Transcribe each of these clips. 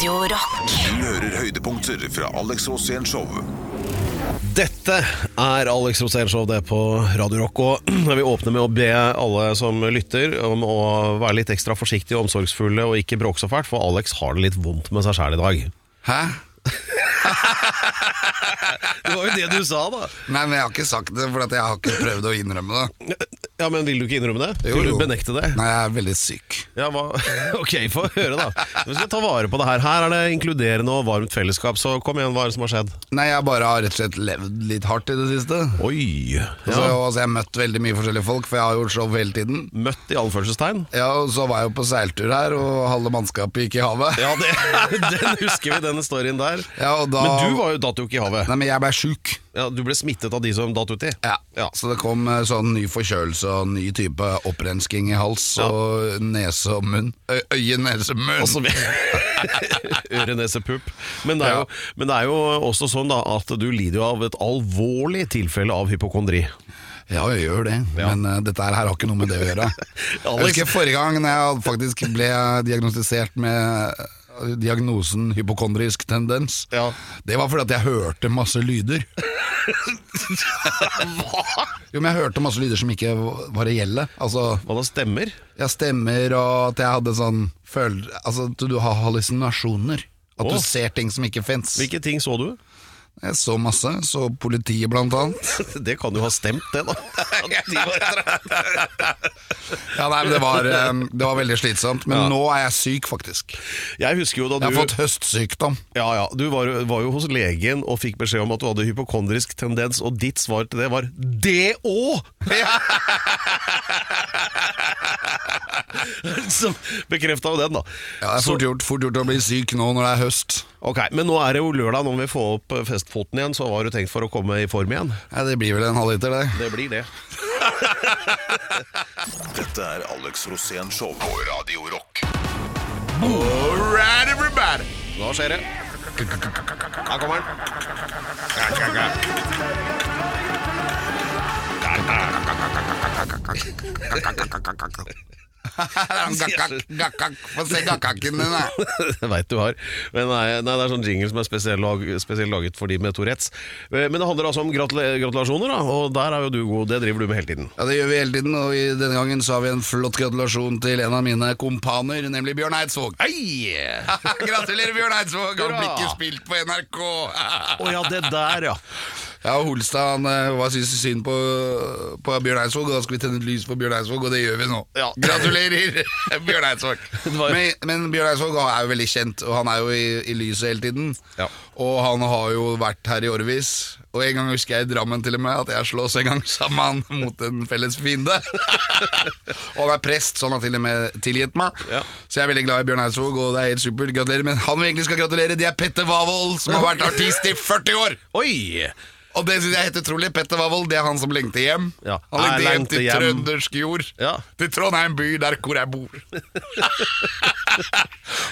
Radio Rock. Du hører høydepunkter fra Alex Rosén Show. Dette er Alex Rosénshow det på Radio Rock. Og jeg vil åpne med å be alle som lytter om å være litt ekstra forsiktige og omsorgsfulle og ikke bråke så fælt, for Alex har det litt vondt med seg sjæl i dag. Hæ? Det var jo det du sa, da. Nei, men jeg har ikke sagt det, for jeg har ikke prøvd å innrømme det. Ja, Men vil du ikke innrømme det? Jo, Vil du benekte det? Nei, jeg er veldig syk. Ja, hva? Ok, få høre, da. Vi skal ta vare på det her. Her er det inkluderende og varmt fellesskap, så kom igjen, hva er det som har skjedd? Nei, jeg bare har rett og slett levd litt hardt i det siste. Oi! Så, Ja. altså, jeg har møtt veldig mye forskjellige folk, for jeg har gjort show hele tiden. Møtt i anførselstegn? Ja, og Så var jeg jo på seiltur her, og halve mannskapet gikk i havet. Ja, det, den husker vi, den storyen der. Ja, og da- Men du var jo datt jo ikke i havet. Nei, men jeg ble sjuk. Ja, Du ble smittet av de som datt uti? Ja. Ja. Så det kom eh, sånn ny forkjølelse og ny type opprensking i hals og nese og munn. Ø øye, nese, munn. Øre, nese, pupp. Men det, jo, men det er jo også sånn da at du lider jo av et alvorlig tilfelle av hypokondri. Ja, jeg gjør det, Ja. men uh, dette her har ikke noe med det å gjøre. Jeg husker forrige gang jeg faktisk ble diagnostisert med diagnosen hypokondrisk tendens. Ja. Det var fordi at jeg hørte masse lyder. Hva? Jo, men jeg hørte masse lyder som ikke var reelle. Altså, Hva da, stemmer? Ja, stemmer, og at jeg hadde sånn føl... Altså, du har hallusinasjoner. At Åh. du ser ting som ikke fins. Hvilke ting så du? Jeg så masse. Så politiet, blant annet. Det kan jo ha stemt, det, da. Ja, nei, men det var, eh, det var veldig slitsomt. Men Ja. nå er jeg syk, faktisk. Jeg husker jo da Jeg har fått høstsykdom. Ja, ja, Du var, var jo hos legen og fikk beskjed om at du hadde hypokondrisk tendens, og ditt svar til det var 'det òg'! Som bekrefta jo den, da. Ja, det er fort gjort, fort gjort å bli syk nå når det er høst. Ok, Men nå er det jo lørdag, nå må vi få opp festfoten igjen. Så hva har du tenkt for å komme i form igjen? Ja, det blir vel en halvliter, det. Det blir det. Dette er Alex Rosén Show på Radio Rock. Alright, everybody! Nå skjer det? Her kommer den. Gakkak, gakkak. Få se gakkakken din, da. Veit du har. Men nei, nei, det er sånn jingle som er spesielt, lag, spesielt laget for de med Tourettes. Eh, Men det handler altså om gratula gratulasjoner, da, og der er jo du god. Det driver du med hele tiden. Ja, Det gjør vi hele tiden, og i denne gangen så har vi en flott gratulasjon til en av mine kompaner, nemlig Bjørn Eidsvåg. Hei! Gratulerer, Bjørn Eidsvåg! Han blikket blir ikke spilt på NRK. Å ja, det der, ja. Ja, Holstad han eh, var synes synd på, på Bjørn Eidsvåg, og da skal vi tenne et lys på Bjørn Eidsvåg, og det gjør vi nå. Ja. Gratulerer, Bjørn Eidsvåg! var- Men, men Bjørn Eidsvåg er jo veldig kjent, og han er jo i, i lyset hele tiden. Ja. Og han har jo vært her i årevis. Og en gang husker jeg i Drammen til og med at jeg slåss en gang sammen mot en felles fiende. og han er prest, så han har til og med tilgitt meg. Ja. Så jeg er veldig glad i Bjørn Eidsvåg, og det er helt supert. Gratulerer. Men han vi egentlig skal gratulere, det er Petter Wavold, som har vært artist i 40 år! Oi! Og det synes jeg er helt utrolig. Petter Wavold, det er han som lengter hjem. Ja. Han lengter hjem til hjem. trøndersk jord. Ja. Til Trondheim by, der hvor jeg bor.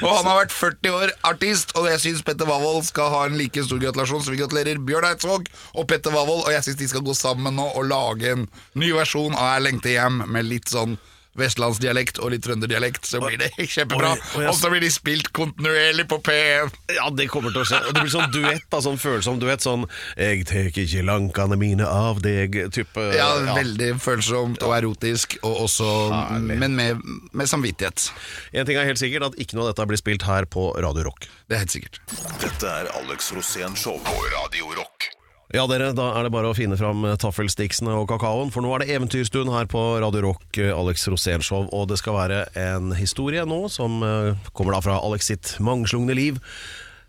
og han har vært 40 år artist, og jeg syns Petter Wavold skal ha en like stor gratulasjon, så vi gratulerer Bjørn Eidsvåg og Petter Wavold, og jeg syns de skal gå sammen nå og lage en ny versjon av Jeg lengter hjem, med litt sånn vestlandsdialekt og litt trønderdialekt, så blir det kjempebra. Og så blir de spilt kontinuerlig på P1. Ja, det kommer til å skje. Og det blir sånn duett, da, sånn følsom duett. Sånn 'Jeg tek ikke lankene mine av deg'-type. Ja, veldig følsomt og erotisk, og også, Herlig. men med, med samvittighet. En ting er helt sikkert, at ikke noe av dette blir spilt her på Radio Rock. Det er helt sikkert. Dette er Alex Rosén Show på Radio Rock. Ja, dere, da er det bare å finne fram taffelsticksene taffelstiksene og kakaoen, for nå er det eventyrstund her på Radio Rock, eh, Alex Rosénshow, og det skal være en historie nå som eh, kommer da fra Alex sitt mangslungne liv.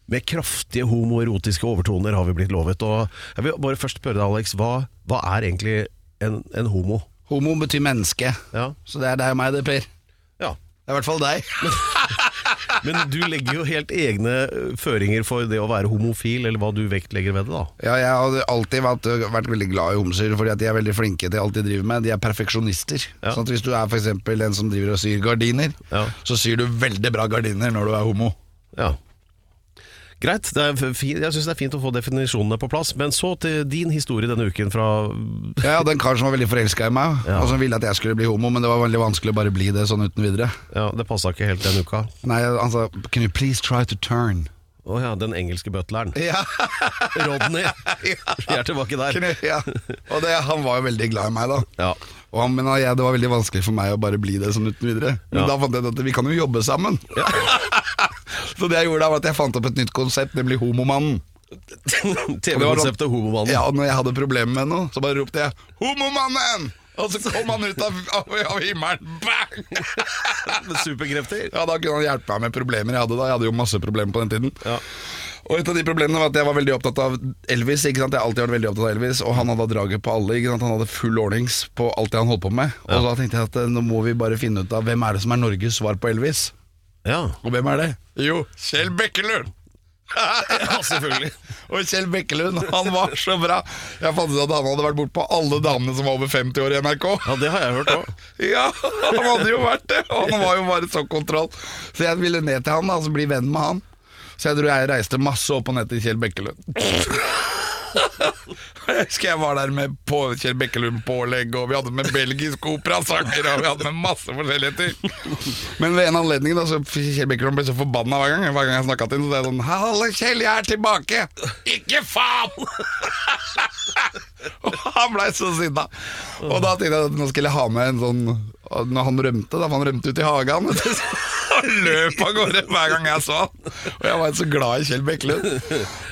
Med kraftige homoerotiske overtoner har vi blitt lovet. Og jeg vil bare først spørre deg, Alex, hva, hva er egentlig en, en homo? Homo betyr menneske, Ja. så det er deg og meg det, Per. ja. Det er i hvert fall deg. Men du legger jo helt egne eh, føringer for det å være homofil, eller hva du vektlegger ved det, da. Ja, jeg har alltid vært, vært veldig glad i homser, fordi at de er veldig flinke til alt de driver med. De er perfeksjonister. Ja. Sånn at Hvis du er eksempel en som driver og syr gardiner, Ja. så syr du veldig bra gardiner når du er homo. Ja. Greit, fint, jeg syns det er fint å få definisjonene på plass. Men så til din historie denne uken fra Ja, ja, den karen som var veldig forelska i meg, Ja. og som ville at jeg skulle bli homo, men det var veldig vanskelig å bare bli det sånn uten videre. Ja, det passa ikke helt den uka. Nei, han sa Can you please try to turn? Å ja, den engelske butleren. Ja, Rodney. Vi er tilbake der. ja. Og det, han var jo veldig glad i meg, da. Ja. Og han, men jeg, det var veldig vanskelig for meg å bare bli det sånn uten videre. Men Ja. da fant jeg ut at vi kan jo jobbe sammen. så det jeg gjorde da, var at jeg fant opp et nytt konsept, nemlig Homomannen. TV-konseptet Homomannen. Ja, og når jeg hadde problemer med noe, så bare ropte jeg 'Homomannen!' Og så kom han ut av, av, av himmelen. Bang! med Superkrefter. Ja, Da kunne han hjelpe meg med problemer jeg hadde da. Jeg hadde jo masse problemer på den tiden. Ja. Og et av de problemene var at jeg var veldig opptatt av Elvis. ikke sant? Jeg har alltid vært veldig opptatt av Elvis Og han hadde draget på alle. ikke sant? Han hadde full ordnings på alt det han holdt på med. Og da tenkte jeg at eh, nå må vi bare finne ut av hvem er det som er Norges svar på Elvis. Ja. Og hvem er det? Jo, Kjell Bekkelund! ja, selvfølgelig. Og Kjell Bekkelund, han var så bra. Jeg fant ut at han hadde vært bort på alle damene som var over 50 år i NRK. Ja, det har jeg hørt òg. Ja, han hadde jo vært det Og han var jo bare så kontroll Så jeg ville ned til han, altså bli venn med han Så jeg tror jeg reiste masse opp og ned til Kjell Bekkelund Jeg husker jeg var der med på Kjell Bekkelund pålegg Og vi hadde med belgisk operasanger Og vi hadde med masse forskjellige ting. Men ved en anledning da Så Kjell Bekkelund ble så forbanna hver gang Hver gang jeg snakket til ham Så det er sånn Halle, Kjell, jeg er tilbake! Ikke faen! Og han ble så sinna. Og da tenkte jeg at nå skulle jeg ha med en sånn Når han rømte, da, for han rømte ut i hagen Han løp av gårde hver gang jeg så han. Og jeg var så glad i Kjell Bekkelund.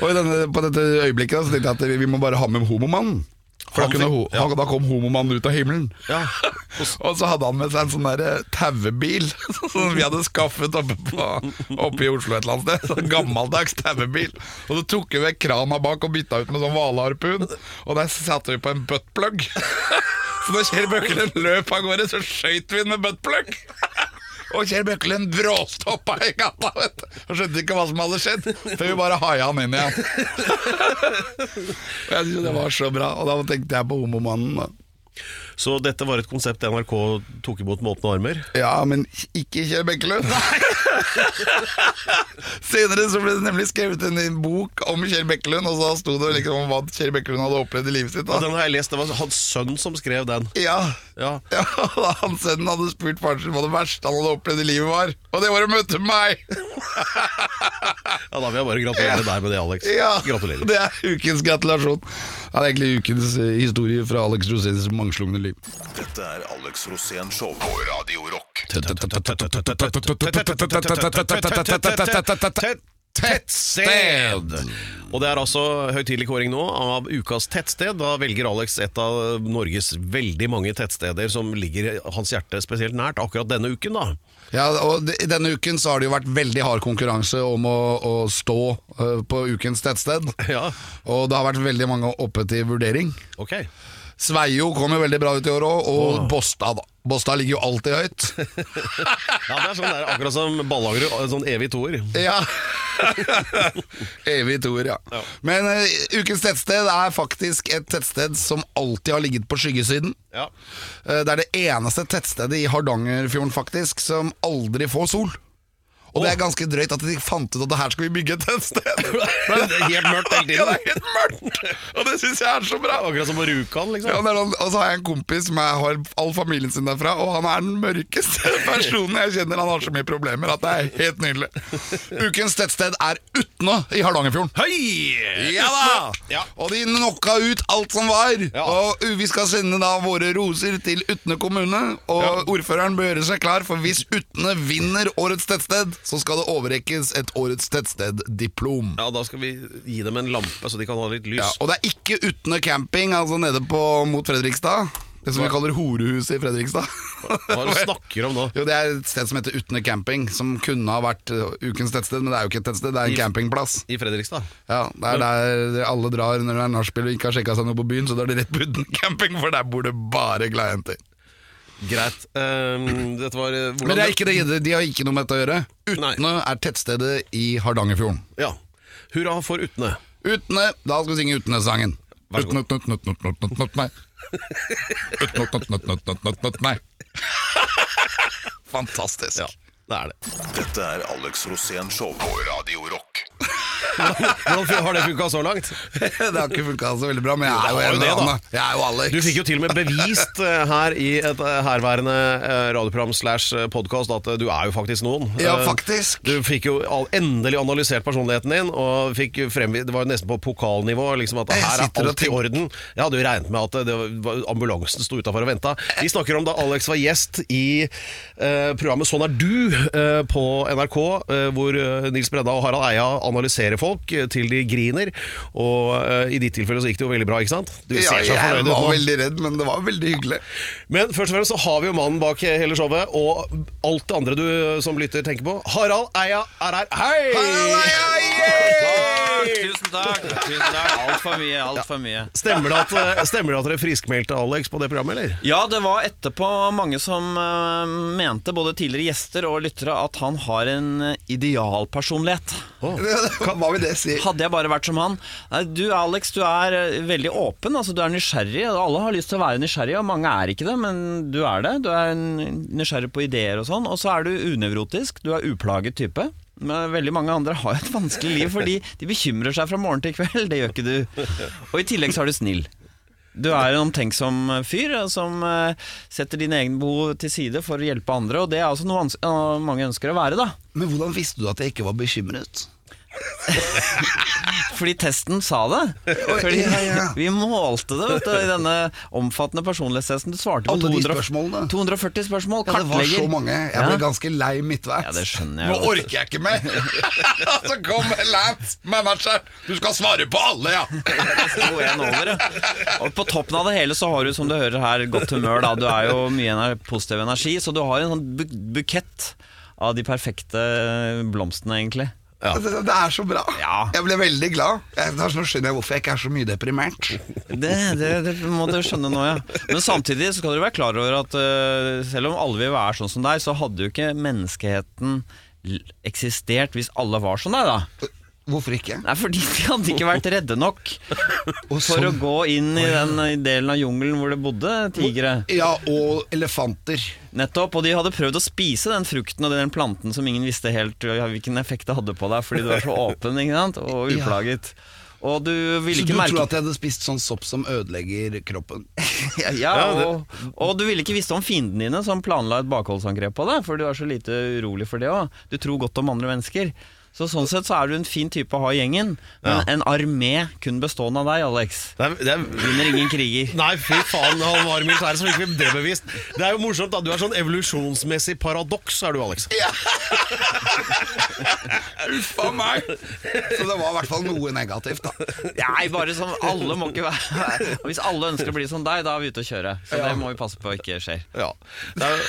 Og i denne, på dette øyeblikket da, så tenkte jeg at vi må bare ha med homomannen. For da, kunne, ja. da kom homomannen ut av himmelen. Ja. Og så hadde han med seg en sånn der tauebil som vi hadde skaffet oppe, på, oppe i Oslo et eller annet sted. Sånn gammeldags tauebil. Og så tok vi vekk krana bak og bytta ut med sånn hvalharpun. Og der satte vi på en buttplug. Så når Kjell Bøkkelen løp av gårde, så skøyt vi den med buttplug. Og Kjell Bøkkelen bråstoppa i gata, vet du. Han skjønte ikke hva som hadde skjedd, før vi bare haia han inn igjen. Jeg synes det var så bra, og da tenkte jeg på homomannen. da. Så dette var et konsept NRK tok imot med åpne armer? Ja, men ikke Kjell Bekkelund. Senere så ble det nemlig skrevet en bok om Kjell Bekkelund, og så sto det liksom om hva Kjell Bekkelund hadde opplevd i livet sitt. Ja, den har jeg lest. Det var hans sønn som skrev den. Ja, Ja. ja, da han sønn hadde spurt faren sin hva det verste han hadde opplevd i livet var, og det var å møte meg! Ja, Da vil jeg bare gratulere deg med det, Alex. Ja, Gratulerer. Det er ukens gratulasjon. Det er egentlig ukens eh, historie fra Alex Roséns mangslungne liv. Dette er Alex Rosén Show på Radio Rock. Tettsted! Og det er altså høytidelig kåring nå av ukas tettsted. Da velger Alex et av Norges veldig mange tettsteder som ligger hans hjerte spesielt nært akkurat denne uken. da Ja, og de- Denne uken så har det jo vært veldig hard konkurranse om å, å stå eh, på ukens tettsted. Ja, Og det har vært veldig mange oppe til vurdering. ok Sveio kom jo veldig bra ut i år òg, og Båstad, da. Båstad ligger jo alltid høyt. Ja, det er sånn der, akkurat som Ballager, sånn evig toer. ja. Evig toer, ja. Ja. Men uh, ukens tettsted er faktisk et tettsted som alltid har ligget på skyggesiden. Ja. Uh, det er det eneste tettstedet i Hardangerfjorden faktisk som aldri får sol. Og det er ganske drøyt at de fant ut at det her skal vi bygge et sted. Det er helt mørkt hele tiden. Ja, det er helt mørkt! Og det syns jeg er så bra. Akkurat som på Rjukan, Ja, liksom. det er og så har jeg en kompis som jeg har all familien sin derfra, og han er den mørkeste personen jeg kjenner. Han har så mye problemer at det er helt nydelig. Ukens tettsted er Utne i Hardangerfjorden. Hei! Ja da! Ja. Og de knocka ut alt som var. Ja. Og vi skal sende da våre roser til Utne kommune. Og Ja. ordføreren bør gjøre seg klar, for hvis Utne vinner årets tettsted, så skal det overrekkes et årets tettsted-diplom. Ja, da skal vi gi dem en lampe, så de kan ha litt lys. Ja, og det er ikke Utne camping, altså nede på, mot Fredrikstad. Det som vi kaller horehuset i Fredrikstad. Hva er det du snakker om nå? Jo, Det er et sted som heter Utne camping, som kunne ha vært uh, ukens tettsted, men det er jo ikke et tettsted, det er en I- campingplass. I Fredrikstad? Ja, Det er der alle drar når det er nachspiel og ikke har sjekka seg noe på byen, så da er det rett på Utne camping, for der bor det bare glade jenter. Greit. Um, dette var eh, Men det er ikke det, de har ikke noe med dette å gjøre. Nei. Utne er tettstedet i Hardangerfjorden. Ja. Hurra for Utne. Utne, da skal vi synge Utne-sangen. Vær så utne, utne, utne. Utne, utne, utne, utne, utne, utne, utne. Fantastisk. Ja, det er det. Dette er Alex Rosén Show på Radio Rock. Hvordan har det funka så langt? det har ikke funka så veldig bra, men jeg er jo jo det, da. Jeg er jo Alex. Du fikk jo til og med bevist eh, her i et eh, herværende eh, radioprogram slash podkast at du er jo faktisk noen. Ja, faktisk. Du fikk jo endelig analysert personligheten din, og fikk frem, det var jo nesten på pokalnivå. Liksom at her er alt i orden. Jeg hadde jo regnet med at det var, ambulansen sto utafor og venta. Vi snakker om da Alex var gjest i programmet Sånn er du på NRK, hvor Nils Bredda og Harald Eia analyserer folk eh, til de griner. Og uh, i ditt tilfelle så gikk det jo veldig bra, ikke sant? Du ja, jeg var nå. veldig redd, men det var veldig hyggelig. Men først og fremst så har vi jo mannen bak hele showet, og alt det andre du som lytter tenker på. Harald Eia er her. Hei! Takk, tusen takk. Tusen takk. Altfor mye, altfor mye. Stemmer det, at, eh, stemmer det at dere friskmeldte Alex på det programmet, eller? Ja, det var etterpå mange som uh, mente, både tidligere gjester og lyttere, at han har en idealpersonlighet. Oh. Hva vil det si? Hadde jeg bare vært som han Nei, Du Alex, du er eh, veldig åpen, altså du er nysgjerrig. Alle har lyst til å være nysgjerrig, og mange er ikke det, men du er det. Du er nysgjerrig på ideer og sånn. Og så er du unevrotisk, du er uplaget type. Men veldig mange andre har jo et vanskelig liv fordi de bekymrer seg fra morgen til kveld. Det gjør ikke du. Og i tillegg så er du snill. Du er en omtenksom fyr eh, som eh, setter dine egne behov til side for å hjelpe andre, og det er altså noe eh, mange ønsker å være, da. Men hvordan visste du at jeg ikke var bekymret? Fordi testen sa det. Fordi ja, ja. Vi målte det vet du, i denne omfattende personlighetstesten. Du svarte på 200 spørsmålene? 240 spørsmål. Ja, det var så mange. Jeg ble ganske lei midtveis. Ja, det skjønner jeg Nå orker jeg ikke mer! Så kom Lance, manageren. Du skal svare på alle, ja! Over. Og på toppen av det hele så har du, som du hører her, godt humør. Da. Du er jo mye ener positiv energi, så du har en sånn bu bukett av de perfekte blomstene, egentlig. Det, det er så bra. Ja. Jeg ble veldig glad. Jeg, nå skjønner jeg hvorfor jeg ikke er så mye deprimert. Det, det, det må du skjønne nå, ja. Men samtidig så skal dere være klar over at uh, selv om alle vil være sånn som deg, så hadde jo ikke menneskeheten eksistert hvis alle var som deg, da. Hvorfor ikke? Nei, fordi de hadde ikke vært redde nok for for å sånn- gå inn i den delen av jungelen hvor det bodde tigre. Ja, og elefanter. Nettopp, og de hadde prøvd å spise den frukten og den planten som ingen visste helt hvilken effekt det hadde på deg, fordi du var så åpen ikke sant? og Ja. uplaget. Og du ville Så du merke tror at jeg hadde spist sånn sopp som ødelegger kroppen? Ja, ja og, og du ville ikke visst om fiendene dine som planla et bakholdsangrep på deg, for du er så lite urolig for det òg. Du tror godt om andre mennesker. Så Sånn sett så er du en fin type å ha i gjengen, men Ja. en armé kun bestående av deg, Alex, Det er, det er vinner ingen kriger. Nei, fy faen, han var i militæret, så fikk vi det bevist. Det er jo morsomt, da. Du er sånn evolusjonsmessig paradoks, er du, Alex. Uff a meg! Så det var i hvert fall noe negativt, da. Nei, bare sånn alle må ikke være Og Hvis alle ønsker å bli som deg, da er vi ute å kjøre. Så det må vi passe på ikke skjer. Ja. Er,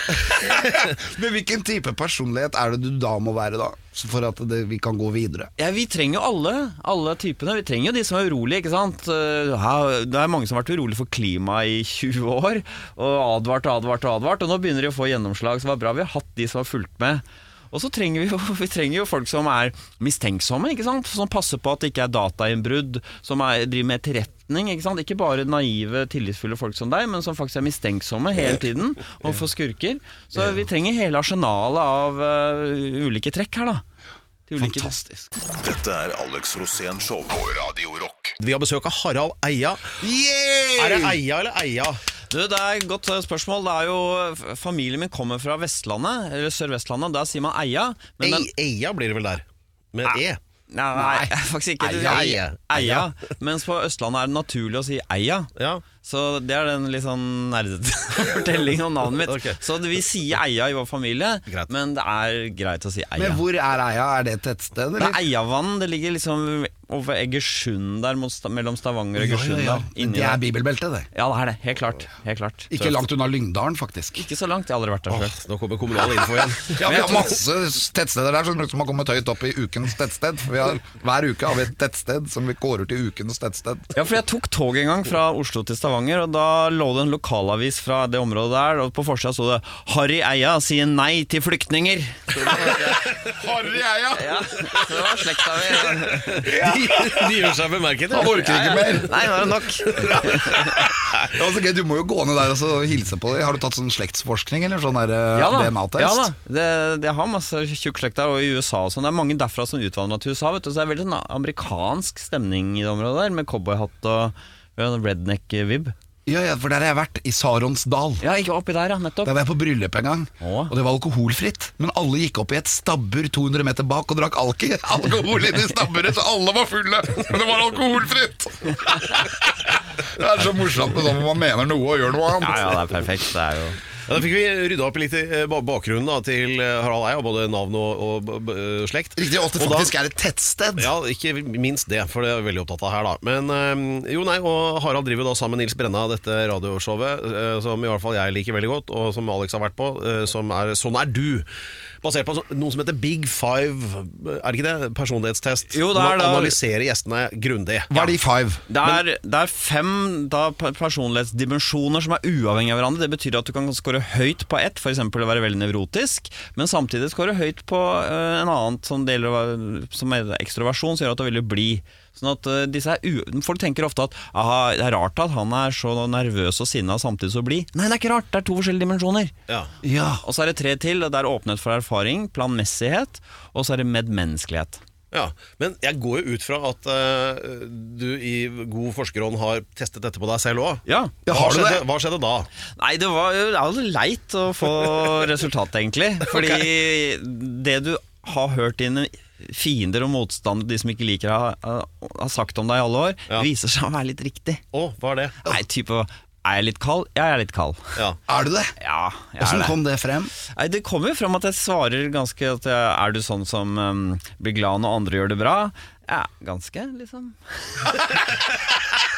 Men hvilken type personlighet er det du da må være, da? For at det, vi kan gå videre? Ja, Vi trenger jo alle alle typene. Vi trenger jo de som er urolige. ikke sant? Eh, Det er mange som har vært urolig for klimaet i 20 år, og advart og advart og advart. Og nå begynner de å få gjennomslag, så det var bra vi har hatt de som har fulgt med. Og så trenger vi jo, vi trenger jo folk som er mistenksomme, ikke sant? som passer på at det ikke er datainnbrudd, som er, driver med etterretning. Ikke sant? Ikke bare naive, tillitsfulle folk som deg, men som faktisk er mistenksomme hele tiden overfor skurker. Så vi trenger hele arsenalet av uh, ulike trekk her, da. De ulike- Fantastisk. Dette er Alex Rosén Show på Radio Rock. vi har besøk av Harald Eia. Er det Eia eller Eia? Du, Det er et godt eh, spørsmål. Det er jo, Familien min kommer fra Vestlandet, eller Sør-Vestlandet. Der sier man Eia. Men den, Eia blir det vel der. Med E. nei, nei, faktisk ikke. Eia. Eia. Eia. Mens på Østlandet er det naturlig å si Eia. Ja. Så det er den litt sånn nerdete fortellingen om navnet mitt. Okay. Så vi sier Eia i vår familie, Greit. men det er greit å si Eia. Men hvor er Eia? Er det et tettsted, Det er Eiavann. Det ligger liksom over Egersund der, mellom Stavanger og Egersund. Ja, ja, ja. Det er bibelbeltet, det. Ja, det er det. Helt klart. Helt klart. Ikke langt unna Lyngdalen, faktisk. Ikke så langt. Jeg har aldri vært der Åh, nå kommer kommunal info igjen. Ja, Vi har masse tettsteder der som som har kommet høyt opp i ukens tettsted. Vi har, hver uke har vi et tettsted som vi kårer til ukens tettsted. Ja, for jeg tok tog en gang fra Oslo til Stavanger, og da lå det en lokalavis fra det området der, og på forsida sto det 'Harry Eia sier nei til flyktninger'. Harry Eia! Ja, så det var slekta mi. De De gjør seg bemerket. Han orker ikke mer. Nei, nå er det nok. Det var så gøy, Du må jo gå ned der og så hilse på dem. Har du tatt sånn slektsforskning eller sånn eh, Ja. DNA-test? Ja da. Det, det har masse tjukk slekt der, og i USA og sånn. Det er mange derfra som utvandra til USA. Vet du, så det er veldig sånn amerikansk stemning i det området der, med cowboyhatt og ja, redneck-vib. Ja, ja, for der har jeg vært. I Saronsdal. Ja, ikke oppi der, ja. Nettopp. Der var jeg på bryllup en gang, Å. og det var alkoholfritt. Men alle gikk opp i et stabbur 200 meter bak og drakk alki. alkohol inn i stabburet, så alle var fulle. Men det var alkoholfritt! Det er så morsomt med sånn når man mener noe og gjør noe annet. Ja, ja, det er perfekt. Det er jo Ja, da fikk vi rydda opp litt i eh, ba- bakgrunnen da, til eh, Harald Eia, både navn og, og b- b- slekt. Riktig, og at det Og da- faktisk er et tettsted. Ja, ikke minst det, for det er jeg veldig opptatt av her, da. Men eh, jo, nei, og Harald driver jo da sammen med Nils Brenna dette radioshowet, eh, som i hvert fall jeg liker veldig godt, og som Alex har vært på, eh, som er Sånn er du. Basert på noe som heter Big Five, er det ikke det? Personlighetstest. Jo, det er Man analyserer gjestene grundig. Hva er de five? Det er, det er fem da, personlighetsdimensjoner som er uavhengige av hverandre. Det betyr at du kan score høyt på ett, f.eks. å være veldig nevrotisk, men samtidig score høyt på eh, en annen som, deler, som er ekstroversjon, som gjør at du er veldig blid. Sånn at eh, disse er u Folk tenker ofte at aha, det er rart at han er så nervøs og sinna samtidig så blid. Nei, det er ikke rart. Det er to forskjellige dimensjoner. Ja. Ja. Og så er det tre til. Det er åpenhet for erfaring, planmessighet, og så er det medmenneskelighet. Ja, Men jeg går jo ut fra at uh, du i god forskerånd har testet dette på deg selv òg. Ja, Hva, skjedde- hva skjedde da? Nei, det var jo leit å få resultatet, egentlig. Fordi det du har hørt dine fiender og motstandere, de som ikke liker deg, har, har sagt om deg i alle år, Ja. viser seg å være litt riktig. Å, hva er det? Nei, type Er jeg litt kald? Ja, jeg er litt kald. Ja. Er du det? Ja, jeg er det. kom det frem? Nei, det kommer jo frem at jeg svarer ganske at jeg, Er du sånn som um, blir glad når andre gjør det bra? Ja, ganske, liksom.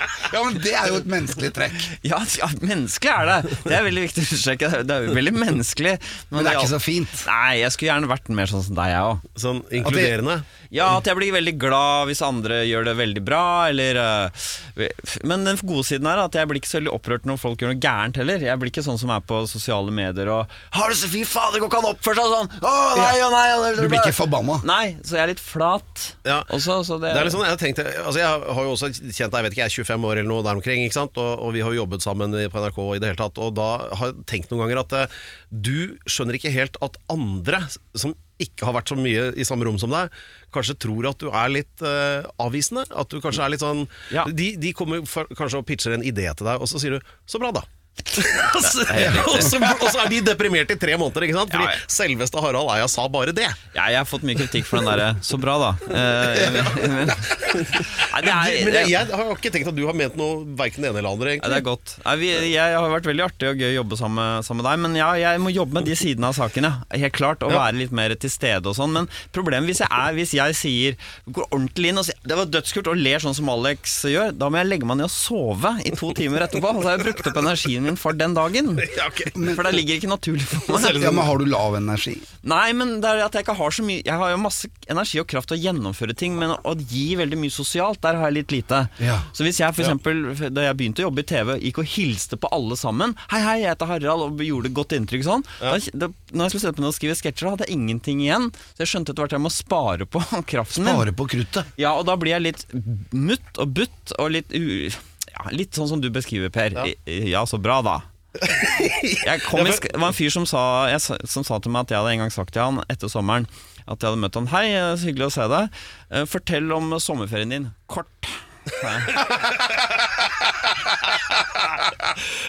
Ja, men Det er jo et menneskelig trekk. Ja, ja menneskelig er det. Det er veldig viktig å understreke. Det er jo veldig menneskelig. Men det er ikke så fint. Nei, jeg skulle gjerne vært mer sånn som deg, jeg òg. Sånn inkluderende? Ja, at jeg blir veldig glad hvis andre gjør det veldig bra, eller øh, Men den gode siden er at jeg blir ikke så veldig opprørt når folk gjør noe gærent heller. Jeg blir ikke sånn som er på sosiale medier og 'Har du så fy fader, går ikke an å oppføre seg sånn!' Å, nei, å, nei, å, Du blir ikke forbanna. Nei, så jeg er litt flat Ja. også, så det, Det er litt sånn, jeg, tenkte, altså jeg har jo også kjent deg, jeg vet ikke, jeg er 25 år eller noe der omkring, ikke sant? Og, og vi har jo jobbet sammen på NRK i det hele tatt, og da har jeg tenkt noen ganger at eh, du skjønner ikke helt at andre som ikke har vært så mye i samme rom som deg, kanskje tror at du er litt eh, avvisende. At du kanskje er litt sånn Ja. De, de kommer for, kanskje og pitcher en idé til deg, og så sier du 'så bra', da. og, så, og, så, og så er de deprimert i tre måneder, ikke sant? Fordi Ja, ja. selveste Harald Eia sa bare det. ja, Jeg har fått mye kritikk for den derre 'så bra', da. Eh, men, jeg, har ikke tenkt at du har ment noe verken det ene eller andre, egentlig. det er godt. Vi, jeg har vært veldig artig og gøy å jobbe sammen, sammen med deg, men ja, jeg må jobbe med de sidene av saken, ja. Helt klart, og være litt mer til stede og sånn. Men problemet hvis jeg er, hvis jeg sier Går ordentlig inn og sier Det var dødskult, og ler sånn som Alex gjør, da må jeg legge meg ned og sove i to timer etterpå. Så har jeg brukt opp energien min for den dagen. Ja, ok. For det ligger ikke naturlig for meg. Ja, men Har du lav energi? Nei, men det er at jeg ikke har så mye Jeg har jo masse energi og kraft til å gjennomføre ting, men å gi veldig mye sosialt, der har jeg litt lite. Ja. Så hvis jeg eksempel, da jeg begynte å jobbe i TV, gikk og hilste på alle sammen Hei, hei, jeg heter Harald, og gjorde godt inntrykk sånn. Da, da, når jeg skulle sette meg ned og skrive sketsjer, hadde jeg ingenting igjen. Så jeg skjønte etter hvert at jeg må spare på kraften min. Spare på kruttet. Ja, og da blir jeg litt mutt og butt og litt u... Litt sånn som du beskriver, Per. Ja. Ja, så bra, da. Jeg kom i, sk- det var en fyr som sa, jeg, som sa til meg at jeg hadde en gang sagt til han etter sommeren at jeg hadde møtt han Hei, eh, så hyggelig å se deg. Eh, Fortell om sommerferien din. Kort.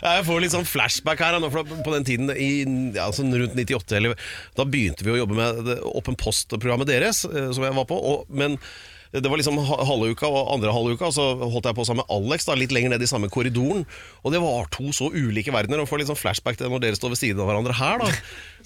jeg. Får litt sånn flashback her. På den tiden, i, ja, sånn rundt 98, eller, da begynte vi å jobbe med Åpen post-programmet deres, eh, som jeg var på. Og, men det var liksom halve uka og andre halve uka, og så holdt jeg på sammen med Alex da, litt lenger ned i samme korridoren. Og det var to så ulike verdener, og får litt sånn flashback til når dere står ved siden av hverandre her, da.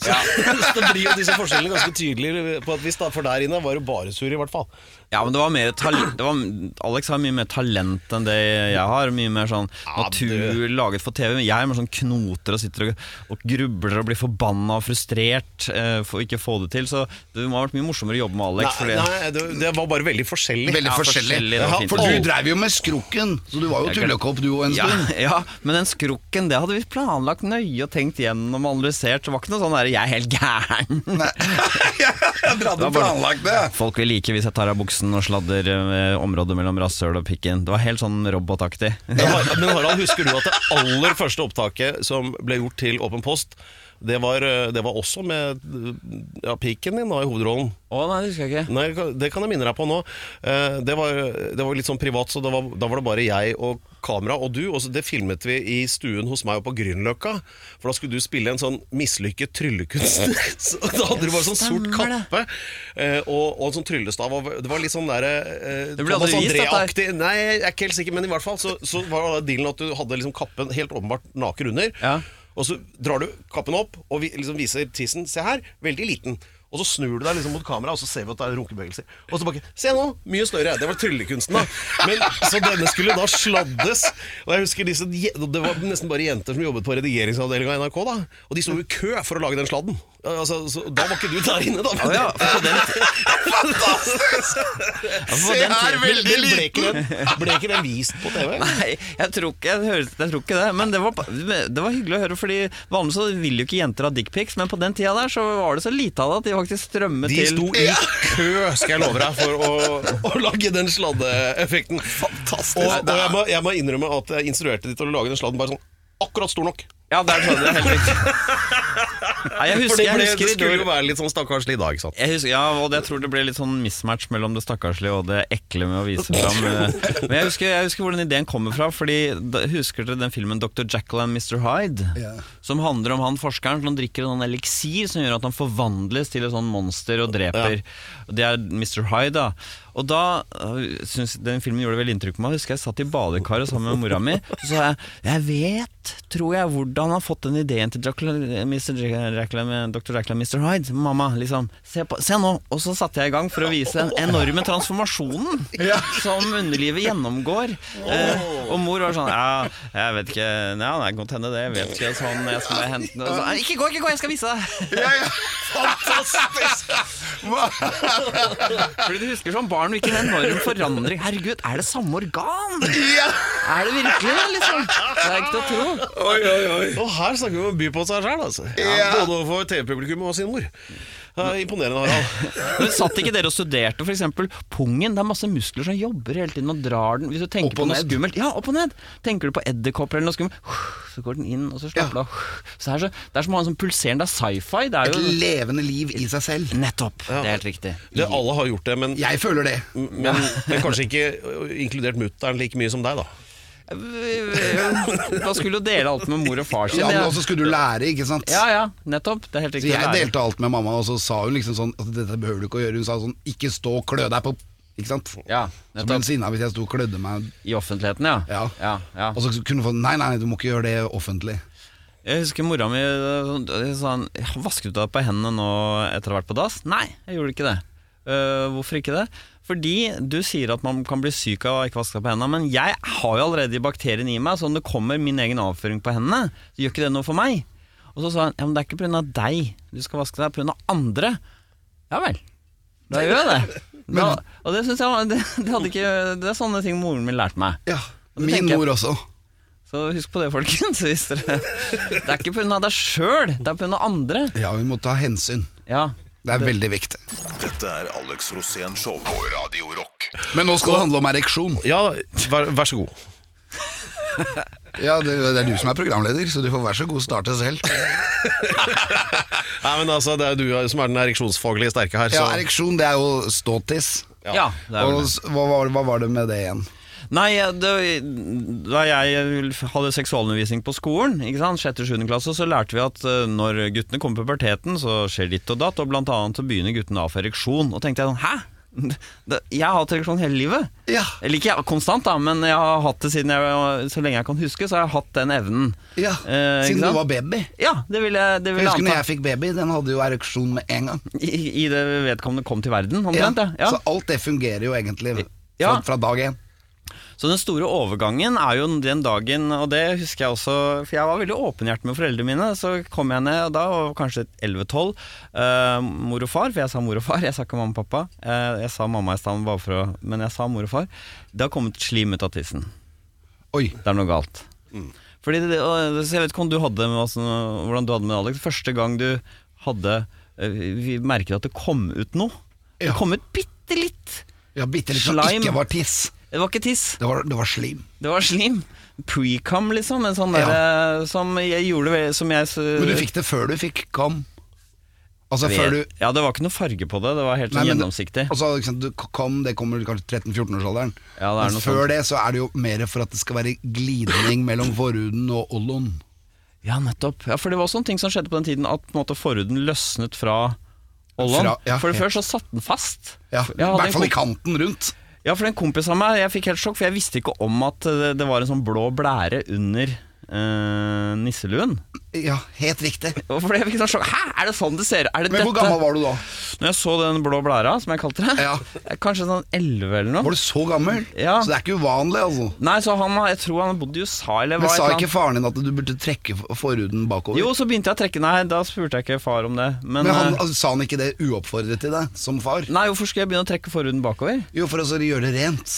Så, så det blir jo disse forskjellene ganske tydelige på et vis, da, for der inne var det bare sur, i hvert fall. Ja, men det var mer talent det var, Alex har mye mer talent enn det jeg har. Mye mer sånn Ja, natur laget for TV. Men jeg er mer sånn knoter og sitter og, og grubler og blir forbanna og frustrert eh, for å ikke få det til. Så det må ha vært mye morsommere å jobbe med Alex. Nei, fordi- nei det, det var bare veldig forskjellig. Veldig Ja, forskjellig. forskjellig, Ja, for du drev dreiv jo med skrukken, så du var jo tullekopp du òg en ja, stund. ja, men den skrukken, det hadde vi planlagt nøye og tenkt gjennom og analysert. Det var ikke noe sånn der er jeg helt gæren. Dere hadde planlagt det. Folk vil like hvis jeg tar av buksen og sladder eh, området mellom rasshøl og pikken. Det var helt sånn robotaktig. Men Men Harald, husker du at det aller første opptaket som ble gjort til Åpen post, det var, eh, det var også med ja, piken din da, i hovedrollen? Å nei, det husker jeg ikke. Nei, det kan jeg minne deg på nå. Eh, Det var, det var litt sånn privat, så det var, da var det bare jeg og kamera og du. Og så det filmet vi i stuen hos meg oppe på Grünerløkka. For da skulle du spille en sånn mislykket tryllekunstner. Så da hadde du bare sånn sort kappe eh, og, og en sånn tryllestav. Og det var litt sånn derre eh, aldri Thomas vist, dette her. André-aktig. Nei, jeg er ikke helt sikker, men i hvert fall så, så var dealen at du hadde liksom kappen helt åpenbart naken under. Ja. Og så drar du kappen opp og vi, liksom viser tissen. Se her, veldig liten. Og så snur du deg liksom mot kamera, og så ser vi at det er runkebevegelser. Og så bare Se nå! Mye større. Det var tryllekunsten, da. Men, så denne skulle da sladdes. Og jeg husker disse Det var nesten bare jenter som jobbet på redigeringsavdelinga i NRK, da. Og de sto i kø for å lage den sladden. Altså, så, da var ikke du der inne, da. Ja, for på den, Ja, for Se den her, veldig liten! ble, ikke den, vist på TV? Nei, jeg tror ikke, jeg, hører, jeg tror ikke det. Men det var, det var hyggelig å høre, Fordi vanligvis så vil jo ikke jenter ha dickpics, men på den tida der så var det så lite av det at de faktisk strømmet De til sto i kø, skal jeg love deg, for å, å lage den sladdeeffekten. Fantastisk. Og, og jeg, må, jeg må innrømme at jeg instruerte de til å lage den sladden bare sånn akkurat stor nok. Ja, der sa du det helt riktig. Nei, jeg For husker, det, jeg ble, husker det i skulle jo være litt sånn stakkarslig i dag, ikke sant. Jeg husker, ja, og jeg tror det ble litt sånn mismatch mellom det stakkarslige og det ekle med å vise fram eh, Men jeg husker, jeg husker hvordan ideen kommer fra. Fordi da, Husker dere den filmen Dr. Jekyll and Mr. Hyde? Ja. Som handler om han forskeren som drikker en sånn eliksir som gjør at han forvandles til et sånn monster og dreper. Og Det er Mr. Hyde, da. Og da øh, synes den filmen gjorde veldig inntrykk på meg. Jeg husker jeg satt i badekaret sammen med mora mi. Så sa jeg Jeg vet, tror jeg, hvordan han har fått den ideen til Mr. Jekyll, med Dr. Jekyll Mr. Hyde. Mamma, liksom. Se, på, se nå! Og så satte jeg i gang for å vise den enorme transformasjonen som underlivet gjennomgår. Eh, og mor var sånn Ja, jeg vet ikke Ja, det kan godt hende det. Jeg vet ikke sånn Jeg skal hente den. Og så, Ikke gå, ikke gå, jeg skal vise deg! Ja, ja. Fantastisk! Fordi du husker som barn hvilken enorm forandring. Herregud, er det samme organ? Ja. Er det virkelig liksom? Det er ikke til å tro. Oi, oi, oi. Og her snakker vi om å by på seg sjøl, altså. Ja. Både overfor TV-publikummet og sin mor. Ja, imponerende, Harald. Men Satt ikke dere og studerte f.eks. pungen? Det er masse muskler som jobber hele tiden og drar den. Hvis du tenker Opp og på noe ned. skummelt Ja, opp og ned. Tenker du på edderkopper eller noe skummelt, så går den inn, og så slapper du av. Så er det, så, det er som å ha en sånn pulserende det er sci-fi. Det er Et jo levende liv i seg selv. Nettopp. Det er helt riktig. Det, alle har gjort det, men, Jeg føler det. men, men kanskje ikke inkludert mutter'n like mye som deg, da. Da skulle jo dele alt med mor og far sin. Ja, men også skulle du lære, ikke sant? Ja, ja, nettopp. Det er helt Så jeg delte alt med mamma, og så sa hun liksom sånn at dette behøver du ikke å gjøre. Hun sa sånn ikke stå og klø deg på Ikke sant? Ja, nettopp. Så ble hun sinna hvis jeg sto og klødde meg. I offentligheten, ja. Ja. ja, ja. Og så kunne hun få Nei, nei, du må ikke gjøre det offentlig. Jeg husker mora mi øh, sa Vasket du deg på hendene nå etter å ha vært på dass? Nei, jeg gjorde ikke det. Uh, hvorfor ikke det? Fordi du sier at man kan bli syk av å ikke vaske på hendene, men jeg har jo allerede bakterien i meg, så om det kommer min egen avføring på hendene, så gjør ikke det noe for meg. Og så sa han ja, men det er ikke pga. deg du skal vaske deg, pga. andre. Ja vel. Da gjør jeg det. Da, og det synes jeg det, det, ikke, det er sånne ting moren min lærte meg. Ja, Min mor også. Så husk på det, folkens. Dere, det er ikke pga. deg sjøl, det er pga. andre. Ja, vi må ta hensyn. Ja, Det er veldig viktig. Dette er Alex Rosén Show på Radio Rock. Men nå skal det handle om ereksjon. Ja, vær, vær så god. Ja, det, det er du som er programleder, så du får vær så god starte selv. Nei, men altså, Det er du som er den ereksjonsfaglige sterke her. Ja, ereksjon det er jo ståtiss. ja. det er vel Og det. s- hva var, hva var det med det igjen? Nei, det, da jeg hadde seksualundervisning på skolen, ikke sant, 6.-7. klasse, så lærte vi at eh, når guttene kommer på puberteten, så skjer ditt og datt, og blant annet så begynner guttene å få ereksjon. Og tenkte jeg sånn, hæ? Jeg har hatt ereksjon hele livet. Ja. Eller ikke konstant, da, men jeg har hatt det siden jeg, så lenge jeg kan huske, så har jeg hatt den evnen. Ja, Eh, Siden du var baby. Ja, det vil jeg, det vil Jeg husker når jeg fikk baby, den hadde jo ereksjon med en gang. I, I det vedkommende kom til verden, omtrent. Ja. Ja. Så alt det fungerer jo egentlig fra, Ja. fra dag én. Så den store overgangen er jo den dagen, og det husker jeg også, for jeg var veldig åpenhjertig med foreldrene mine. Så kom jeg ned da, og kanskje 11-12. Eh, mor og far, for jeg sa mor og far, jeg sa ikke mamma og pappa. Eh, jeg sa mamma i stand bare for å Men jeg sa mor og far. Det har kommet slim ut av tissen. Oi. Det er noe galt. Fordi det, og, så Jeg vet ikke om du hadde med, hvordan du hadde med Alex. Første gang du hadde eh, Vi merket at det kom ut noe. Det kom ut bitte litt. Ja, bitte litt som ikke var tiss. Det var ikke tiss. Det var, det var slim. Det var slim. Pre-cum, liksom. En sånn Ja. som jeg gjorde Som jeg Men du fikk det før du fikk kam. Altså før du Ja, det var ikke noe farge på det. Det var helt sånn Nei, gjennomsiktig. gjennomsiktig. Altså, du kom, det kommer kanskje 13-14-årsalderen. Ja, det Men før sånt. det så er det jo mer for at det skal være glidning mellom forhuden og ollon. Ja, nettopp. Ja, For det var sånne ting som skjedde på den tiden, at måte forhuden løsnet fra Ollon. Ja, for det før så satt den fast. Ja, I hvert fall i kanten rundt. Ja, for en kompis av meg, jeg fikk helt sjokk, for jeg visste ikke om at det var en sånn blå blære under eh, nisseluen. Ja, helt riktig. Hvorfor det? jeg fikk sånn sjokk. Hæ, er det sånn det ser ut? Men hvor gammel var du da? Når jeg så den blå blæra, som jeg kalte det, Ja. kanskje sånn 11 eller noe. Var du så gammel? Ja. Så det er ikke uvanlig, altså. Nei, så han, jeg tror han bodde i USA, eller Men hva sa ikke faren din at du burde trekke forhuden bakover? Jo, så begynte jeg å trekke Nei, da spurte jeg ikke far om det. Men, Men han, eh, altså, sa han ikke det uoppfordret til deg, som far? Nei, hvorfor skulle jeg begynne å trekke forhuden bakover? Jo, for å gjøre det rent.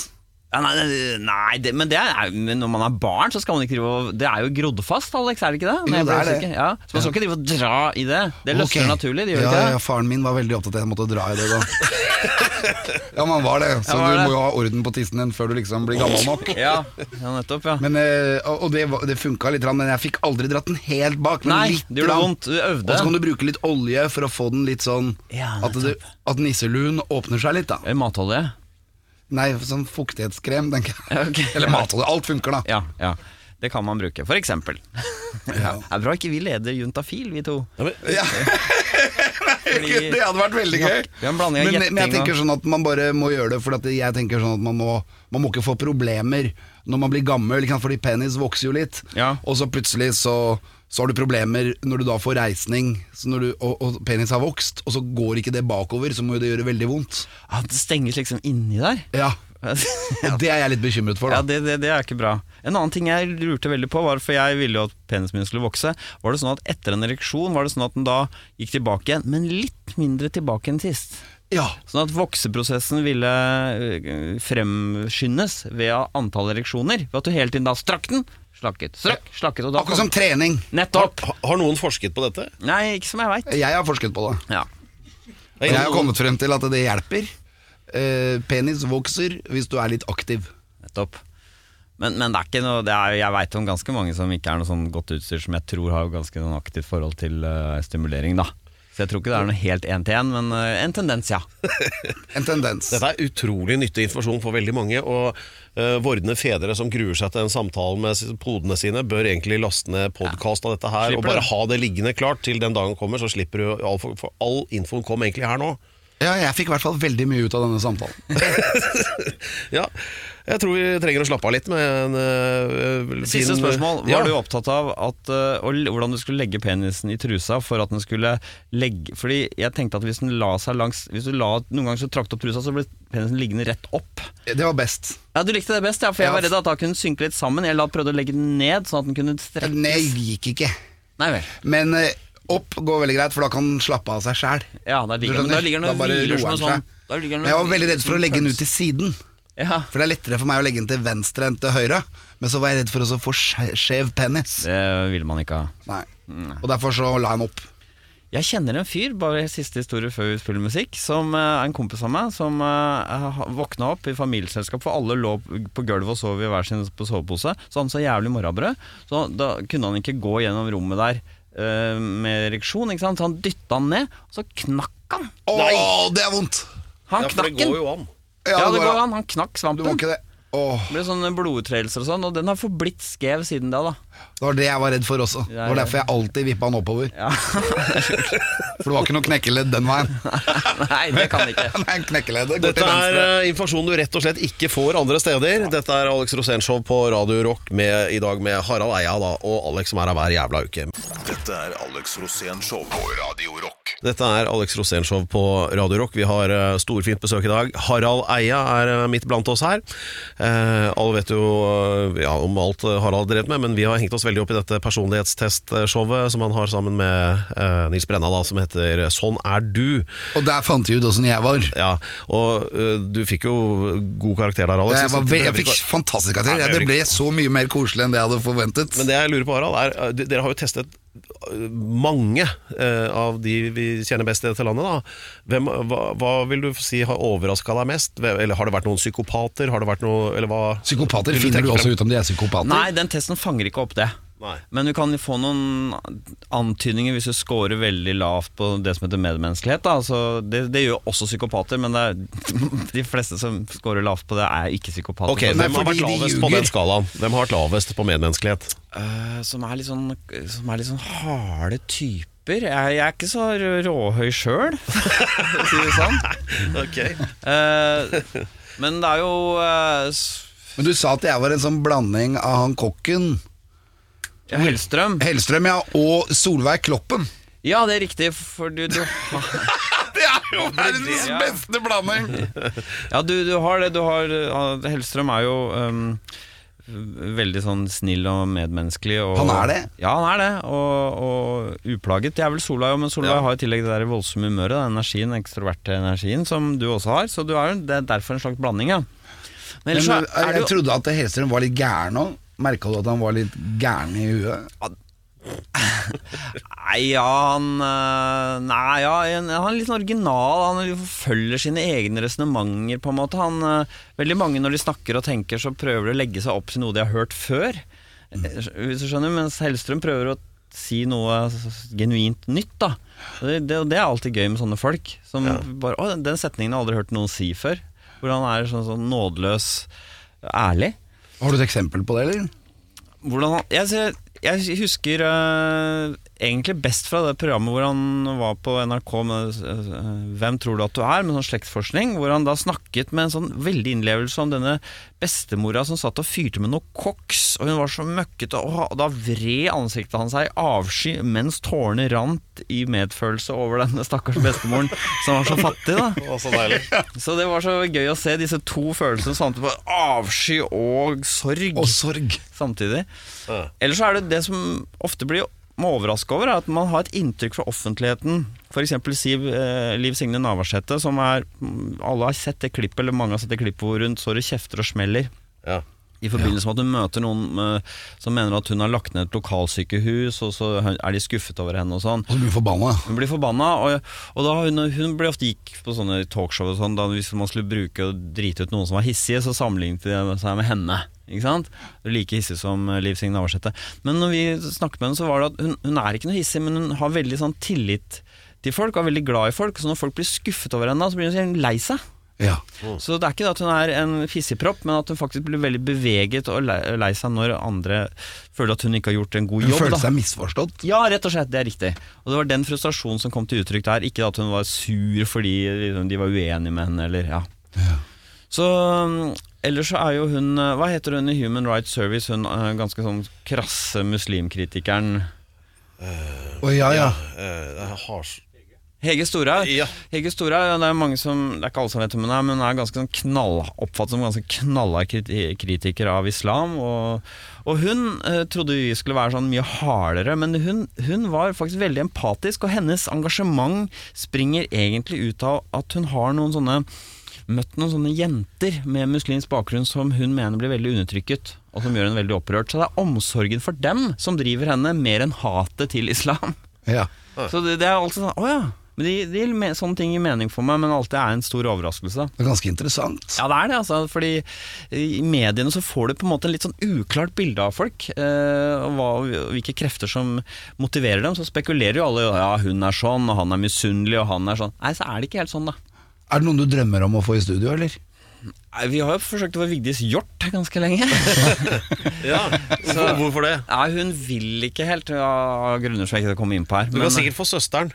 Ja, nei, nei, det, men det er, men når man er barn, så skal man ikke drive og Det er jo grodd fast, Alex, er det ikke det? Jo, det er det. Ja, så man skal ikke drive og dra i det. Det løsner okay. naturlig, det gjør ja? Ja, faren min var veldig opptatt av at jeg måtte dra i det da. ja, man var det. Så var du må jo ha orden på tissen din før du liksom blir gammel nok. Ja, ja nettopp, ja. Men, eh, og og det, det funka litt, men jeg fikk aldri dratt den helt bak. Men Nei, litt det gjorde vondt. Du Og øvde. så kan du bruke litt olje for å få den litt sånn Ja, at, at nisseluen åpner seg litt. da Matolje. Nei, sånn fuktighetskrem, tenker jeg. Ja, ok. Eller matolje. Alt funker, da. Ja, ja. Det kan man bruke, for eksempel. Ja. Det er bra ikke vi leder Juntafil, vi to. Ja, men, Ja. Fordi- det hadde vært veldig gøy. Men, men jeg tenker sånn at man bare må gjøre det, for at jeg tenker sånn at man må, man må ikke få problemer når man blir gammel, fordi penis vokser jo litt. Ja. Og så plutselig så, så har du problemer når du da får reisning, du, og, og penis har vokst, og så går ikke det bakover, så må jo det gjøre veldig vondt. ja, Det stenges liksom inni der. Ja, ja, Og det er jeg litt bekymret for, da. det, det, det er ikke bra. En annen ting jeg lurte veldig på, var for jeg ville jo at penisen min skulle vokse. Var det sånn at etter en ereksjon var det sånn at den da gikk tilbake igjen, men litt mindre tilbake enn sist? Ja. Sånn at vokseprosessen ville øh, fremskyndes ved antall ereksjoner. Ved at du hele tiden da strakk den, slakket, strakk, slakket og da Akkurat som trening. Nettopp! Har, har noen forsket på dette? Nei, ikke som jeg veit. Jeg har forsket på det. Ja. Er Jeg har kommet frem til at det hjelper. Eh, penis vokser hvis du er litt aktiv. Nettopp. Men, men det er ikke noe det er, Jeg veit om ganske mange som ikke er noe sånn godt utstyr, som jeg tror har ganske noen aktivt forhold til uh, stimulering, da. Så jeg tror ikke det er noe helt én til én, men øh, en tendens, ja. En tendens. Dette er utrolig nyttig informasjon for veldig mange. Og uh, vordende fedre som gruer seg til en samtale med podene sine, bør egentlig laste ned podkast av dette her Slipper og bare det. ha det liggende klart til den dagen kommer. Så slipper du all, for, for all infoen kom egentlig her nå. Ja, jeg fikk i hvert fall veldig mye ut av denne samtalen. Ja, jeg tror vi trenger å slappe av litt med en uh, Siste spørsmål. Var ja. du opptatt av at, uh, hvordan du skulle legge penisen i trusa for at den skulle legge Fordi jeg tenkte at hvis den la seg langs Hvis du la Noen ganger så trakk opp trusa, så ble penisen liggende rett opp. Det var best. Ja, Du likte det best, ja, for jeg Ja. var redd at da kunne den synke litt sammen. Jeg la prøvde å legge den ned, sånn at den kunne strekkes. Nei, gikk ikke. Nei vel. Men eh, opp går veldig greit, for da kan den slappe av seg sjæl. Ja, da ligger, men da ligger den sånn da ligger den Jeg var veldig redd for å legge den ut til siden. Ja, For det er lettere for meg å legge den til venstre enn til høyre. Men så var jeg redd for å få skjev penis. det vil man ikke ha. Nei. Og derfor så la jeg den opp. Jeg kjenner en fyr, bare siste historie før vi spiller musikk, som eh, er en kompis av meg, som uh, våkna opp i familieselskap, for alle lå på gulvet og sov i hver sin på sovepose. Så han så jævlig morrabrød, så da kunne han ikke gå gjennom rommet der eh, med ereksjon, ikke sant? så han dytta han ned, og så knakk han. Å, det er vondt! Han Ja, for det knakk den! går jo an. Ja, det går går an. Han knakk Du må svampen. ikke det. Åh, Det ble sånne blodutredelser og sånn, og den har forblitt skjev siden da, da. det var det jeg var redd for også. Det var derfor jeg alltid vippa den oppover. Ja. For det var ikke noe knekkeledd den veien. Nei, det kan ikke. Nei, knekkeleddet går Dette til er venstre. eh, informasjon du rett og slett ikke får andre steder. Dette er Alex Rosénshow på Radio Rock med, i dag med Harald Eia da, og Alex som er her hver jævla uke. Dette er Alex Rosénshow på Radio Rock. Dette er Alex Rosénshow på Radio Rock. Vi har eh, storfint besøk i dag. Harald Eia er eh, midt blant oss her. Eh, alle vet jo eh, ja, om alt Harald drev med, men vi har hengt oss veldig opp i dette personlighetstestshowet som han har sammen med eh, Nils Brenna, da, som heter Sånn er du. Og der fant de ut åssen jeg var. Ja, og eh, du fikk jo god karakter der, Alex. Jeg, var ve jeg fikk fantastisk karakter. Ja, det ble så mye mer koselig enn det jeg hadde forventet. Men det jeg lurer på, Harald, er Dere har jo testet mange eh, av de vi kjenner best i dette landet, da. Hvem, hva, hva vil du si har overraska deg mest? Eller har det vært noen psykopater? Har det vært noe, eller hva Psykopater finner du også frem? ut om de er psykopater. Nei, den testen fanger ikke opp det. Nei. Men du kan få noen antydninger hvis du scorer veldig lavt på det som heter medmenneskelighet. Da. Altså, det, det gjør også psykopater, men det er, de fleste som scorer lavt på det, er ikke psykopater. Okay, Hvem har vært de lavest på den skalaen? Hvem har vært lavest på medmenneskelighet? Uh, som, er litt sånn, som er litt sånn harde typer. Jeg, jeg er ikke så råhøy sjøl, for å si det sånn. okay. Uh, men det er jo uh, Men du sa at jeg var en sånn blanding av han kokken, Hellstrøm. Hellstrøm ja, og Solveig Kloppen. Ja, det er riktig, for du, du Det er jo verdens Ja. beste blanding! Ja, du, du har det. Du har, Hellstrøm er jo um, veldig sånn snill og medmenneskelig. Og, Han er det? Ja, han er det. Og, og uplaget. Det er vel Solveig òg, men Solveig Ja. har i tillegg det der voldsomme humøret, den energien, ekstroverte energien, som du også har. Så du er, det er derfor en slags blanding, ja. Men Men, ellers så jeg, jeg trodde at Hellstrøm var litt gæren òg. Merka du at han var litt gæren i huet? Nei, ja, han Nei, ja, han er litt sånn original. Han følger sine egne resonnementer, på en måte. Han, øh, veldig mange når de snakker og tenker, så prøver de å legge seg opp til noe de har hørt før. Eh, Hvis du skjønner, Mens Hellstrøm prøver å si noe genuint nytt, da. Det, det, det er alltid gøy med sånne folk. Som bare Å, den setningen har jeg aldri hørt noen si før. Hvor han er sånn, sånn nådeløs ærlig. Har du et eksempel på det, eller? Hvordan jeg, jeg husker eh, egentlig best fra det programmet hvor han var på NRK med eh, 'Hvem tror du at du er?' med sånn slektsforskning. Hvor han da snakket med en sånn veldig innlevelse om denne bestemora som satt og fyrte med noe koks, og hun var så møkkete, og da vred ansiktet hans seg i avsky mens tårene rant i medfølelse over denne stakkars bestemoren som var så fattig, da. Å, så deilig. Så det var så gøy å se disse to følelsene samtidig, på avsky og sorg Og sorg. samtidig. Ja. Ellers så er det det som ofte blir må overraske over, er at man har et inntrykk fra offentligheten. F.eks. Siv, eh, Liv Signe Navarsete, som er mm, Alle har sett det klippet, eller mange har sett det klippet hvor hun står og kjefter og smeller. Ja. I forbindelse med at hun møter noen eh, som mener at hun har lagt ned et lokalsykehus, og så er de skuffet over henne og sånn. Og så blir du forbanna. Hun blir forbanna, og, og da hun, hun ble ofte gikk på sånne talkshow og sånn, da hvis man skulle bruke og drite ut noen som var hissige, så sammenlignet de seg med henne. Ikke sant? Like hissig som eh, Liv Signe Navarsete. Men når vi snakket med henne, så var det at hun, hun er ikke noe hissig, men hun har veldig sånn tillit til folk, og er veldig glad i folk. Så når folk blir skuffet over henne, så blir hun lei seg. Ja. Så det er ikke det at hun er en fissepropp, men at hun faktisk blir veldig beveget og lei, seg når andre føler at hun ikke har gjort en god Hun jobb. Hun føler seg misforstått. Ja, rett og slett, det er riktig. Og det var den frustrasjonen som kom til uttrykk der. Ikke at hun var sur fordi liksom, de var uenige med henne, eller ja. Så um, ellers så er jo hun uh, Hva heter hun i Human Rights Service? Hun uh, ganske sånn krasse muslimkritikeren Å ja, ja. ja det er hars... Hege Storhaug. Ja. Hege Storhaug, det er mange som Det er ikke alle som vet hvem hun er, men hun er ganske sånn knall, oppfattet som ganske knallhard kritiker av islam. Og, og hun eh, trodde vi skulle være sånn mye hardere, men hun, hun var faktisk veldig empatisk, og hennes engasjement springer egentlig ut av at hun har noen sånne Møtt noen sånne jenter med muslimsk bakgrunn som hun mener blir veldig undertrykket, og som gjør henne veldig opprørt. Så det er omsorgen for dem som driver henne, mer enn hatet til islam. ja. Så det, det er alltid sånn Å ja. Men de, de, me- sånne ting gir mening for meg, men alltid er en stor overraskelse. Det er ganske interessant. Ja, det er det, altså. Fordi i mediene så får du på en måte en litt sånn uklart bilde av folk. Eh, og hva, hvilke krefter som motiverer dem. Så spekulerer jo alle ja, hun er sånn, og han er misunnelig, og han er sånn. Nei, så er det ikke helt sånn, da. Er det noen du drømmer om å få i studio, eller? Nei, Vi har jo forsøkt å få Vigdis Hjort ganske lenge. Ja, Hvorfor, hvorfor det? Nei, hun vil ikke helt, av grunner som jeg ikke skal komme inn på her. Du men- kan sikkert få søsteren.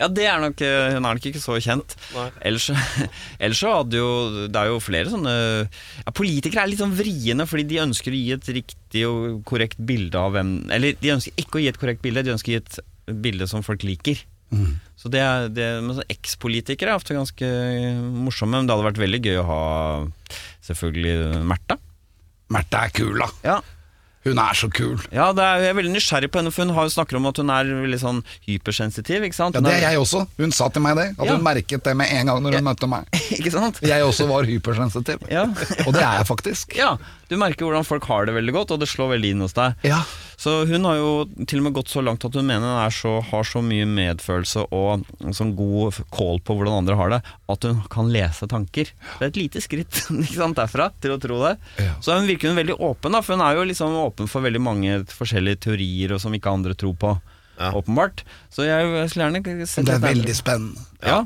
Ja, det er nok, eh, hun er nok ikke så kjent. Nei. Ellers, ellers så hadde jo Det er jo flere sånne ja, Politikere er litt sånn vriene, fordi de ønsker å gi et riktig og korrekt bilde av hvem Eller de ønsker ikke å gi et korrekt bilde, de ønsker å gi et bilde som folk liker. Så det er, det, men sånn Ekspolitikere er ofte ganske morsomme, men det hadde vært veldig gøy å ha selvfølgelig Märtha. Märtha er kul, da. Ja. Hun er så kul. ja, det er, jeg er veldig nysgjerrig på henne, for hun har, snakker om at hun er veldig sånn hypersensitiv. Ikke sant? Ja, Det er jeg også. Hun sa til meg det. At Ja. hun merket det med en gang når hun møtte meg. ikke sant? Jeg også var hypersensitiv. Ja. Og det er jeg faktisk. Ja, du merker hvordan folk har det veldig godt, og det slår veldig inn hos deg. Ja. Så hun har jo til og med gått så langt at hun mener hun er så, har så mye medfølelse og sånn god kål på hvordan andre har det, at hun kan lese tanker. Det er et lite skritt ikke sant, derfra til å tro det. Ja. Så hun virker hun veldig åpen, da, for hun er jo liksom åpen for veldig mange forskjellige teorier og som ikke andre tror på. Ja. Åpenbart. Så jeg, jeg skulle gjerne sett Det er veldig spennende. Ja.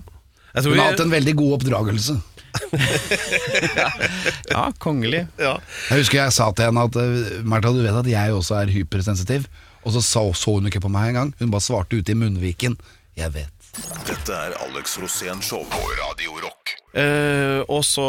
Hun har hatt en veldig god oppdragelse. ja, kongelig. ja. Jeg husker jeg sa til henne at eh, Martha, du vet at jeg også er hypersensitiv. Og så så, så hun ikke på meg engang. Hun bare svarte ute i munnviken. Jeg vet. Dette er Alex Rosén Show på Radio Rock. Eh, og så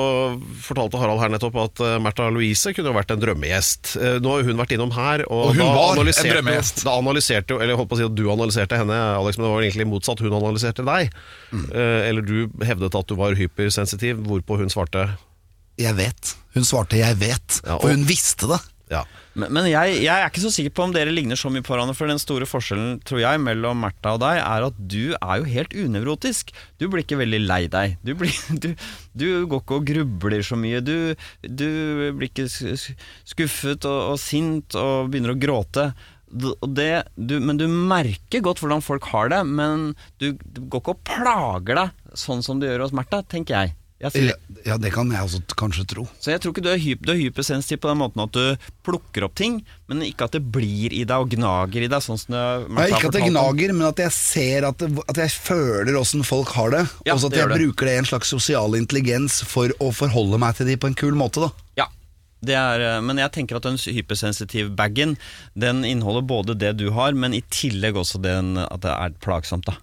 fortalte Harald her nettopp at eh, Märtha Louise kunne jo vært en drømmegjest. Eh, nå har hun vært innom her, og, Og hun da var en drømmegjest. Da analyserte jo, eller jeg holdt på å si at du analyserte henne, Alex, men det var egentlig motsatt. Hun analyserte deg. Mm. Eh, eller du hevdet at du var hypersensitiv, hvorpå hun svarte Jeg vet. Hun svarte 'jeg vet', Ja, og- for hun visste det. ja. Men, men jeg, jeg er ikke så sikker på om dere ligner så mye på hverandre, for den store forskjellen tror jeg mellom Märtha og deg, er at du er jo helt unevrotisk. Du blir ikke veldig lei deg. Du, blir, du, du går ikke og grubler så mye. Du, du blir ikke skuffet og, og sint og begynner å gråte. Det, men du merker godt hvordan folk har det, men du går ikke og plager deg sånn som du gjør hos Märtha, tenker jeg. Sier- Ja, det kan jeg også kanskje tro. så jeg tror ikke du er, hyp, du er hypersensitiv på den måten at du plukker opp ting, men ikke at det blir i deg og gnager i deg. Sånn som Nei, ikke at det gnager, men at jeg ser at, det, at jeg føler åssen folk har det. Ja, og så at det jeg det. bruker det i en slags sosial intelligens for å forholde meg til de på en kul måte. da Ja, det er, eh, men jeg tenker at den hypersensitiv-bagen Den inneholder både det du har, men i tillegg også den, at det er plagsomt. da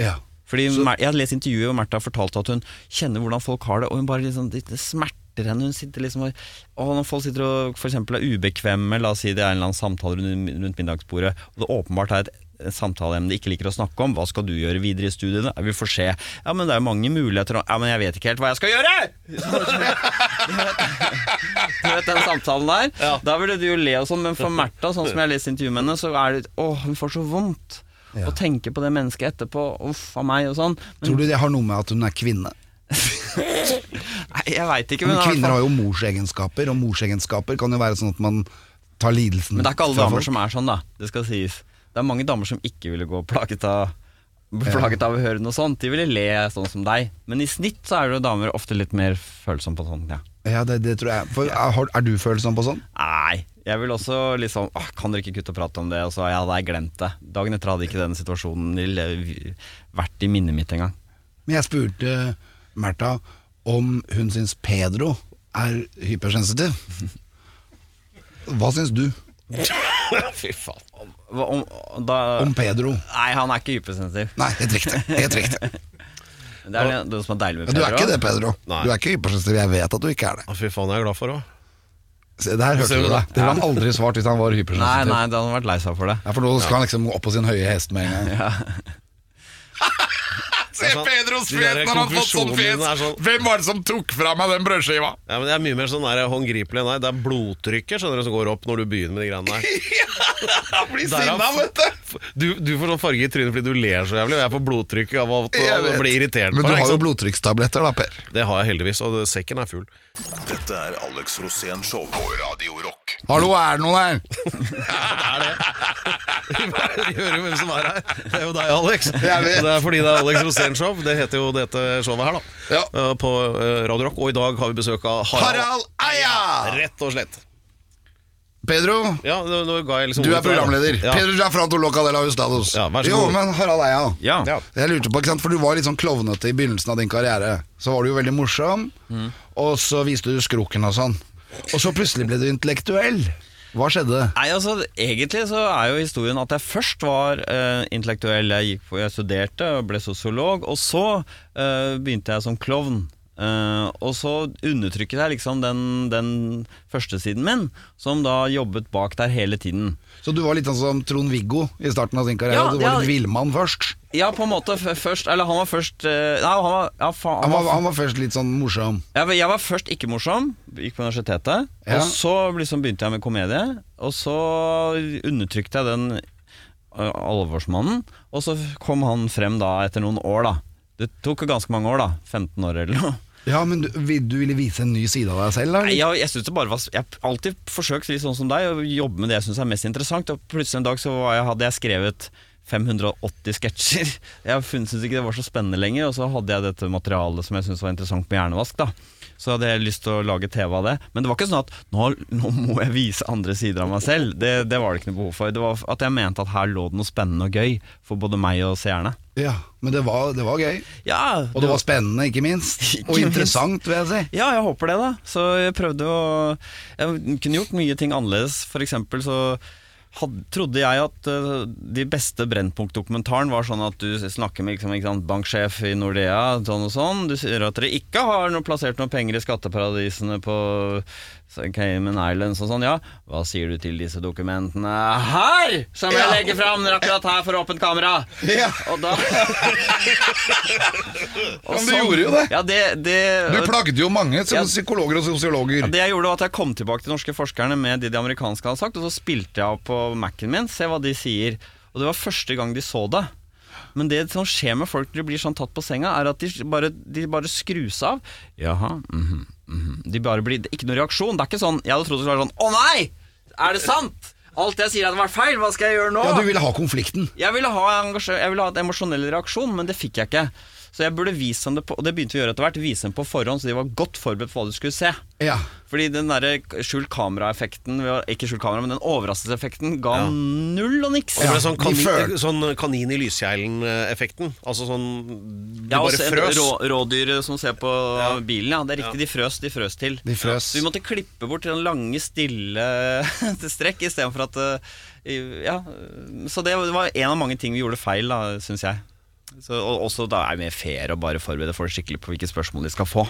Ja Fordi så, Jeg har lest intervjuet hvor Märtha fortalte at hun kjenner hvordan folk har det, og hun bare liksom, det, smerter henne. Hun sitter liksom og, og Når folk sitter og for eksempel er ubekvemme, la oss si det er en eller annen samtale rundt, rundt middagsbordet, og det åpenbart er et samtaleemne de ikke liker å snakke om. Hva skal du gjøre videre i studiene? Vi får se. Ja, men det er jo mange muligheter. Ja, men jeg vet ikke helt hva jeg skal gjøre! Du vet den samtalen der? Da ville du jo le og sånn, men for Märtha, sånn som jeg har lest intervjuet med henne, så er det Å, hun får så vondt. Ja. Å tenke på det mennesket etterpå. Uff a meg og sånn. Men, Tror du det har noe med at hun er kvinne? nei, jeg veit ikke. Men Men, kvinner har jo morsegenskaper, og morsegenskaper kan jo være sånn at man tar lidelsen men det er ikke alle damer som er sånn, da. Det skal sies. Det er mange damer som ikke ville gå plaget av Plaget av å høre noe sånt. De ville le sånn som deg. Men i snitt så er jo damer ofte litt mer følsomme på sånt. Ja. Ja, det, det tror jeg. For, er, er du følsom på sånn? Nei, jeg vil også liksom ah, Kan dere ikke kutte og prate om det? Og så ja, hadde jeg glemt det. Dagen etter hadde ikke den situasjonen vært i minnet mitt engang. Men jeg spurte Märtha om hun syns Pedro er hypersensitiv. Hva syns du Fy faen. Om, Om, da, om Pedro? nei, han er ikke hypersensitiv. Nei, helt riktig. Helt riktig. Det er det, det som er deilig med Pedro. du er ikke det, Pedro. Nei. Du er ikke hypersensitiv. Jeg vet at du ikke er det. Fy faen, jeg er glad for òg. Se, Der hørte du det. det? Ville han aldri svart hvis han var hypersensitiv. nei, nei, det hadde han vært lei seg for det. Ja, For nå skal han liksom opp på sin høye hest med en gang. Se sånn- Pedros de der når han har fått sånn konklusjonene fjes! er sånn- Hvem var det som tok fra meg den brødskiva? Ja, men Det er mye mer sånn der håndgripelig. Nei, det er blodtrykket skjønner du, som går opp når du begynner med de greiene der. Han blir sinna, vet du! Du, du får sånn farge i trynet fordi du ler så jævlig, og jeg får blodtrykk av å bli irritert Men du har jo blodtrykkstabletter da, Per. Det har jeg heldigvis, og sekken er full. Dette er Alex Rosén Show på Radio Rock. Hallo, er det noen her? ja, det er det. Vi hører jo hvem som er her. Det er jo deg, Alex. Det er fordi det er Alex Rosén Show. Det heter jo dette showet her, da. Ja. Eh, På eh, Radio Rock. Og i dag har vi besøk av Harald. Harald Eia! Rett og slett. Pedro, Ja, nå, nå ga jeg liksom du er ordet til deg, da. programleder. Ja. Pedro Giafranto Loca de la Hustados. Ja, vær så jo, god. men Harald Eia. Ja. Ja. Jeg lurte på, ikke sant, for Du var litt sånn klovnete i begynnelsen av din karriere. Så var du jo veldig morsom, Mm. og så viste du skroken og sånn. Og så plutselig ble du intellektuell. Hva skjedde? Nei, altså Egentlig så er jo historien at jeg først var eh, intellektuell. Jeg, gikk på, jeg studerte og ble sosiolog, og så eh, begynte jeg som klovn. Eh, og så undertrykket jeg liksom den, den førstesiden min, som da jobbet bak der hele tiden. Så du var litt sånn som Trond-Viggo i starten av sin karriere. Ja, du var ja. litt villmann først. Ja, på en måte først Eller han var først uh, Nei, han var, ja, faen, Han var, han var først litt sånn morsom. Jeg jeg var først ikke morsom, gikk på universitetet. Og så liksom begynte jeg med komedie. Og så undertrykte jeg den uh, alvorsmannen. Og så kom han frem da etter noen år, da. Det tok ganske mange år, da. 15 år eller noe. Ja, men du, du ville vise en ny side av deg selv? Nei, Eller? jeg, jeg, synes det bare var, jeg har alltid forsøkt litt sånn som deg å jobbe med det jeg syns er mest interessant. Og plutselig en dag så var jeg, hadde jeg skrevet 580 sketsjer. Jeg syntes ikke det var så spennende lenger, og så hadde jeg dette materialet som jeg syntes var interessant med hjernevask. da Så hadde jeg lyst til å lage TV av det. Men det var ikke sånn at nå, nå må jeg vise andre sider av meg selv. Det, det var det ikke noe behov for. Det var at jeg mente at her lå det noe spennende og gøy for både meg og seerne. Ja, men det var, det var gøy. Ja, Og det var spennende, ikke minst. Ikke Og minst. interessant, vil jeg si. Ja, jeg håper det, da. Så jeg prøvde å Jeg kunne gjort mye ting annerledes. For eksempel så had, trodde jeg at uh, de beste Brennpunkt-dokumentaren var sånn at du snakker med liksom, sant, banksjef i Nordea, sånn og sånn. Du sier at dere ikke har noe, plassert noen penger i skatteparadisene på Cayman Islands og sånn. Ja, hva sier du til disse dokumentene her, som jeg legger fram akkurat her for åpent kamera? Ja. Og da Og Men du gjorde jo det. Ja, det, det Du plagde jo mange som Ja. psykologer og sosiologer. det jeg gjorde var at jeg kom tilbake til norske forskerne med det de amerikanske hadde sagt, og så spilte jeg opp på Mac-en min, se hva de sier. Og det var første gang de så det. Men det som skjer med folk når de blir sånn tatt på senga, er at de bare, de bare skrus av. Jaha, mhm, mhm. De bare blir, Ikke noe reaksjon. Det er ikke sånn Jeg hadde trodd det skulle være sånn Å nei! Er det sant? Alt jeg sier hadde vært feil. Hva skal jeg gjøre nå? Ja, du ville ha konflikten. Jeg ville ha, jeg ville ha et emosjonell reaksjon, men det fikk jeg ikke. Så jeg burde vise dem det på, og det begynte vi å gjøre etter hvert, vise dem på forhånd, så de var godt forberedt på hva de skulle se. Ja. Fordi den der skjult kamera-effekten, ikke skjult kamera, men den overraskelseseffekten ga null og niks. Og det ble sånn, kanin, sånn kanin i lyskjeglen-effekten. Altså sånn Du Ja, bare se- frøs. Rå, rådyr som ser på Ja. bilen, ja. Det er riktig, de frøs, de frøs til. De frøs. Så vi måtte klippe bort den lange, stille strekk istedenfor at uh, Ja. Så det var en av mange ting vi gjorde feil, da, syns jeg. Så, og også da er det mer fair å bare forberede folk skikkelig på hvilke spørsmål de skal få.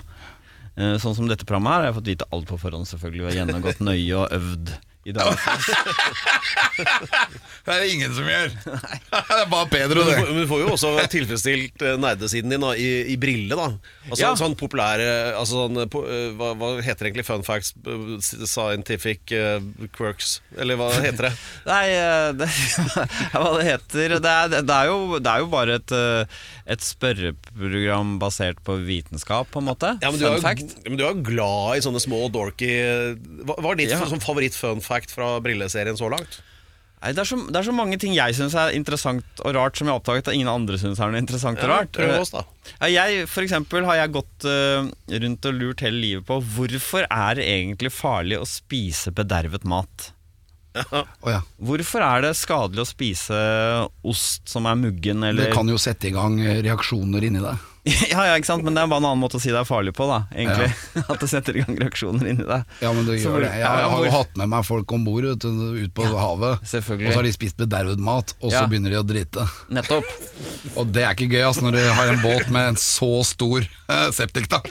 Eh, Sånn som dette programmet her, har jeg fått vite alt på forhånd, selvfølgelig, og gjennomgått nøye og øvd i dag. Det er det ingen som gjør. Det er bare Pedro, Men du, får, men du får jo også tilfredsstilt eh, nerdesiden din da, i, i brille, da. Altså Ja. sånn populære altså, sånn, po, eh, hva, hva heter egentlig? Fun facts? eh, Scientific eh, quirks? Eller hva heter det? Nei, eh, det, hva det heter det er, det, er jo, det er jo bare et, eh, et spørreprogram basert på vitenskap, på en måte. Ja, men, du er, Fun jo- fact. men du er jo glad i sånne små dorky Hva hva er ditt Ja. sånn favoritt-fun fact fra brilleserien så langt? Nei, det, er så, det er så mange ting jeg syns er interessant og rart, som jeg har oppdaget at ingen andre syns er noe interessant og rart. prøv oss, da. Ja, jeg, for eksempel har jeg gått uh, rundt og lurt hele livet på hvorfor er det egentlig farlig å spise bedervet mat? Å ja. Hvorfor er det skadelig å spise ost som er muggen, eller Det kan jo sette i gang reaksjoner inni deg. Ja, ja, ikke sant, men det er bare en annen måte å si det er farlig på, da, egentlig. At det setter i gang reaksjoner inni deg. Ja, men det gjør det. Jeg ja, ja, har jo hatt med meg folk om bord ut, ut på havet, og så har de spist bedervet mat, og så Ja. begynner de å drite. Nettopp. Og det er ikke gøy altså, når du har en båt med en så stor uh, septiktank.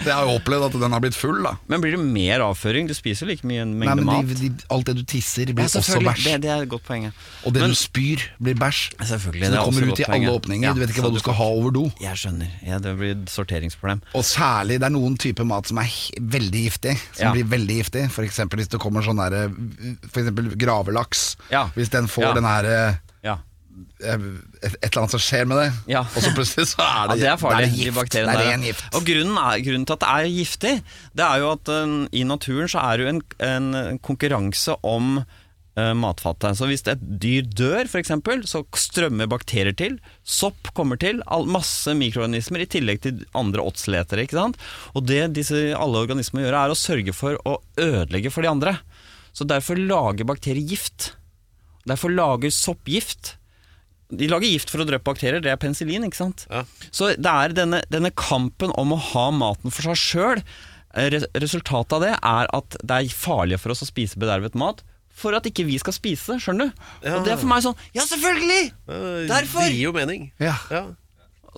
det har jo opplevd at den har blitt full, da. Men blir det mer avføring? Du spiser like mye en Nei, mengde men mat. de, alt det du tisser, blir Ja, også bæsj. Det, det er et godt poeng. Og det Men- du spyr, blir bæsj. Selvfølgelig, Så det det er kommer ut i alle ja. åpninger. Ja, Du vet ikke hva du skal ha over do. Jeg skjønner. Ja, det blir et sorteringsproblem. Og særlig, det er noen typer mat som er veldig giftig. Som Ja. blir veldig giftig. Eksempel hvis det kommer sånn derre For eksempel gravelaks. Ja. Hvis den får den herre Ja. et, et eller annet som skjer med det, Ja. og så plutselig så er det, Ja, det, er farlig. det er gift. De det er ren gift. Og grunnen, er, grunnen til at det er giftig, det er jo at um, i naturen så er det jo en, en konkurranse om eh, matfatet. Så hvis et dyr dør, f.eks., så strømmer bakterier til. Sopp kommer til. Masse mikroorganismer i tillegg til andre sant? Og det disse alle organismer gjør, er å sørge for å ødelegge for de andre. Så derfor lager bakterier gift. Derfor lager sopp gift. De lager gift for å drepe bakterier, det er penicillin, ikke sant? Ja. Så det er denne, denne kampen om å ha maten for seg sjøl. Resultatet av det er at det er farlig for oss å spise bedervet mat. For at ikke vi skal spise det, skjønner du? Ja. Og det er for meg sånn Ja, selvfølgelig! Derfor! Det gir jo mening. Ja. Ja.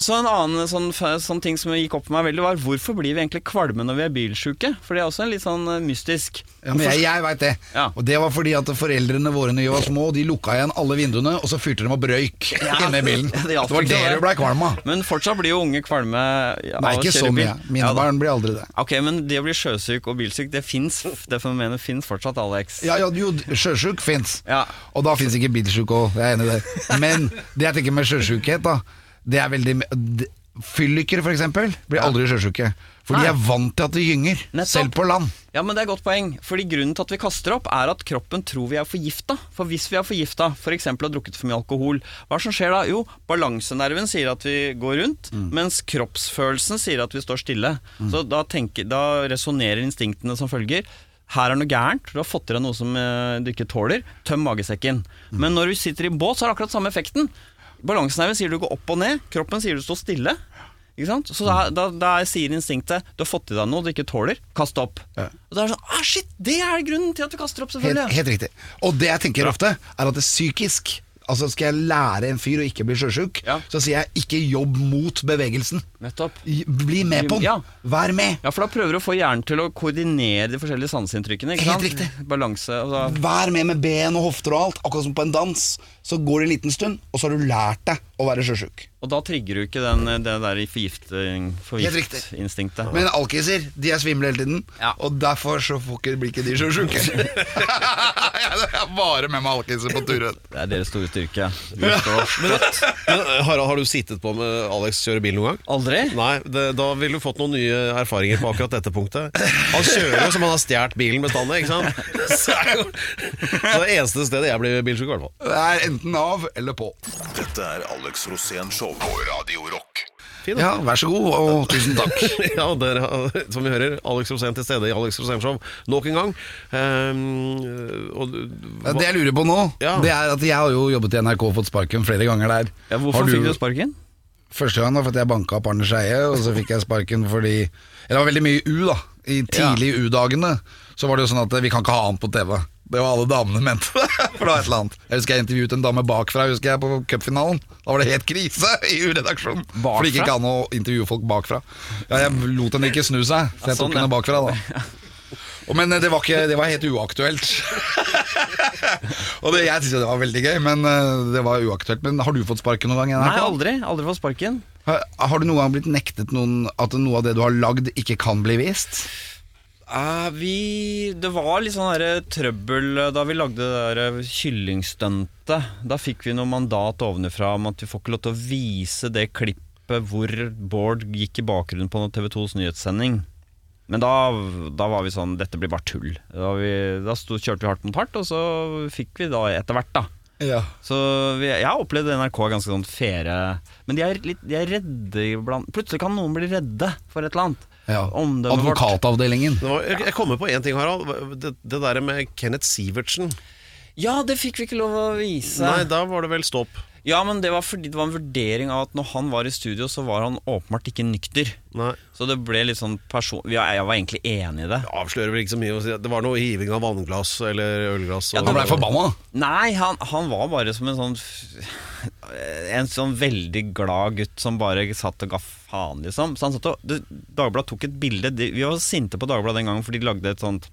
Så en annen sånn, sånn ting som gikk opp for meg veldig, var hvorfor blir vi egentlig kvalme når vi er bilsjuke? For det er også litt sånn eh, mystisk. Ja, men jeg, jeg veit det. Ja. Og det var fordi at foreldrene våre når vi var små, de lukka igjen alle vinduene, og så fyrte de opp røyk Ja, inne i bilen. det Det, var det du blei kvalm av. Men fortsatt blir jo unge kvalme Nei, av å ikke så mye. Mine Ja barn blir aldri det. Ok, men det å bli sjøsyk og bilsyk, det fins. Det fenomenet fins fortsatt, Alex. Ja, ja, jo, sjøsjuk fins. Ja. Og da fins ikke bilsjuk òg, jeg er enig i det. Men det jeg tenker med sjøsjukhet, da, det er veldig Fyllikere, for eksempel, blir aldri sjøsjuke. For de er vant til at det gynger, Nettopp. selv på land. Ja, men det er et godt poeng. Fordi Grunnen til at vi kaster opp, er at kroppen tror vi er forgifta. For hvis vi er forgifta, f.eks. har drukket for mye alkohol, hva som skjer da? Jo, balansenerven sier at vi går rundt, mens kroppsfølelsen sier at vi står stille. Så da, tenker- da resonnerer instinktene som følger. Her er noe gærent, du har fått i deg noe som eh, du ikke tåler. Tøm magesekken. Men når du sitter i båt, så har det akkurat samme effekten. Balansenerven sier du går opp og ned, kroppen sier du står stille. Så da, da, da sier instinktet Du har fått i deg noe du ikke tåler, kast opp. Ja. Og da er det sånn ah, Shit, det er grunnen til at du kaster opp, Helt, selvfølgelig. helt riktig. Og det jeg tenker ofte, er at det er psykisk Altså Skal jeg lære en fyr å ikke bli sjøsjuk, Ja. så sier jeg ikke jobb mot bevegelsen. Nettopp. Bli med på den. Ja. Vær med. Ja, for da prøver du å få hjernen til å koordinere de forskjellige sanseinntrykkene. Helt riktig. Balanse. Altså. Vær med med ben og hofter og alt, akkurat som på en dans. Så går det en liten stund, og så har du lært deg å være sjøsjuk. Og da trigger du ikke den, det der forgiftinstinktet. Men alkiser de er svimle hele tiden, Ja. og derfor så ikke, blir ikke de sjøsjuke. jeg er bare med meg alkiser på turen. Det er deres store styrke. Men. Men eh, Harald, har du sittet på med Alex kjøre bil noen gang? Aldri? Nei, det, da ville du fått noen nye erfaringer på akkurat dette punktet. Han kjører jo som han har stjålet bilen bestandig, ikke sant? Så, er så det eneste stedet jeg blir bilsjuk, i hvert fall. Det er enten av eller på. Dette er Alex Rosén Show på Radio Rock. Fin. Ja, vær så god, og tusen takk. Ja, der, som vi hører, Alex Rosén til stede i Alex Rosén Show nok en gang. Um, og, Ja, Det jeg lurer på nå, Ja. Det er at jeg har jo jobbet i NRK og fått sparken flere ganger der. Ja, hvorfor du... fikk du sparken? Første gang da, fordi jeg banka opp Arne Skeie, og så fikk jeg sparken fordi Eller det var veldig mye U, da. I tidlig U-dagene så var det jo sånn at vi kan ikke ha han på TV. Det var alle damene mente. For det var et eller annet. Jeg husker jeg intervjuet en dame bakfra husker jeg, på cupfinalen. Da var det helt krise i U-redaksjonen. For det gikk ikke an å intervjue folk bakfra. Ja, jeg lot henne ikke snu seg, så jeg sånn, tok henne ja. bakfra. da Men det var, ikke, det var helt uaktuelt. og det, Jeg syntes jo det var veldig gøy, men eh, det var uaktuelt. Men Har du fått sparken noen gang? Nei, aldri. Aldri fått sparken. Har, har du noen gang blitt nektet noen at noe av det du har lagd, ikke kan bli vist? Eh, vi, det var litt sånn der trøbbel eh, da vi lagde det der kyllingstuntet. Da fikk vi noe mandat ovenfra om at vi får ikke lov til å vise det klippet hvor Bård gikk i bakgrunnen på TV 2s nyhetssending. Men da, da var vi sånn Dette blir bare tull. Da, vi, da stod, kjørte vi hardt mot hardt, og så fikk vi da etter hvert, da. Ja. Så vi, jeg har opplevd NRK ganske sånn fere Men de er, litt, de er redde iblant. Plutselig kan noen bli redde for et eller annet. Ja. Advokatavdelingen. Det var, jeg, jeg kommer på én ting, Harald. Det, det der med Kenneth Sivertsen. Ja, det fikk vi ikke lov å vise. Nei, da var det vel stopp. Ja, men det var fordi det var en vurdering av at når han var i studio, så var han åpenbart ikke nykter. Nei. Så det ble litt sånn person... Ja, jeg var egentlig enig i det. Det avslører vel ikke så mye å si. Det var noe hiving av vannglass eller ølglass. Ja, og- Han blei forbanna. Nei, han, han var bare som en sånn En sånn veldig glad gutt som bare satt og ga faen, liksom. Så han satt og det- Dagbladet tok et bilde. De, vi var sinte på Dagbladet den gangen, for de lagde et sånt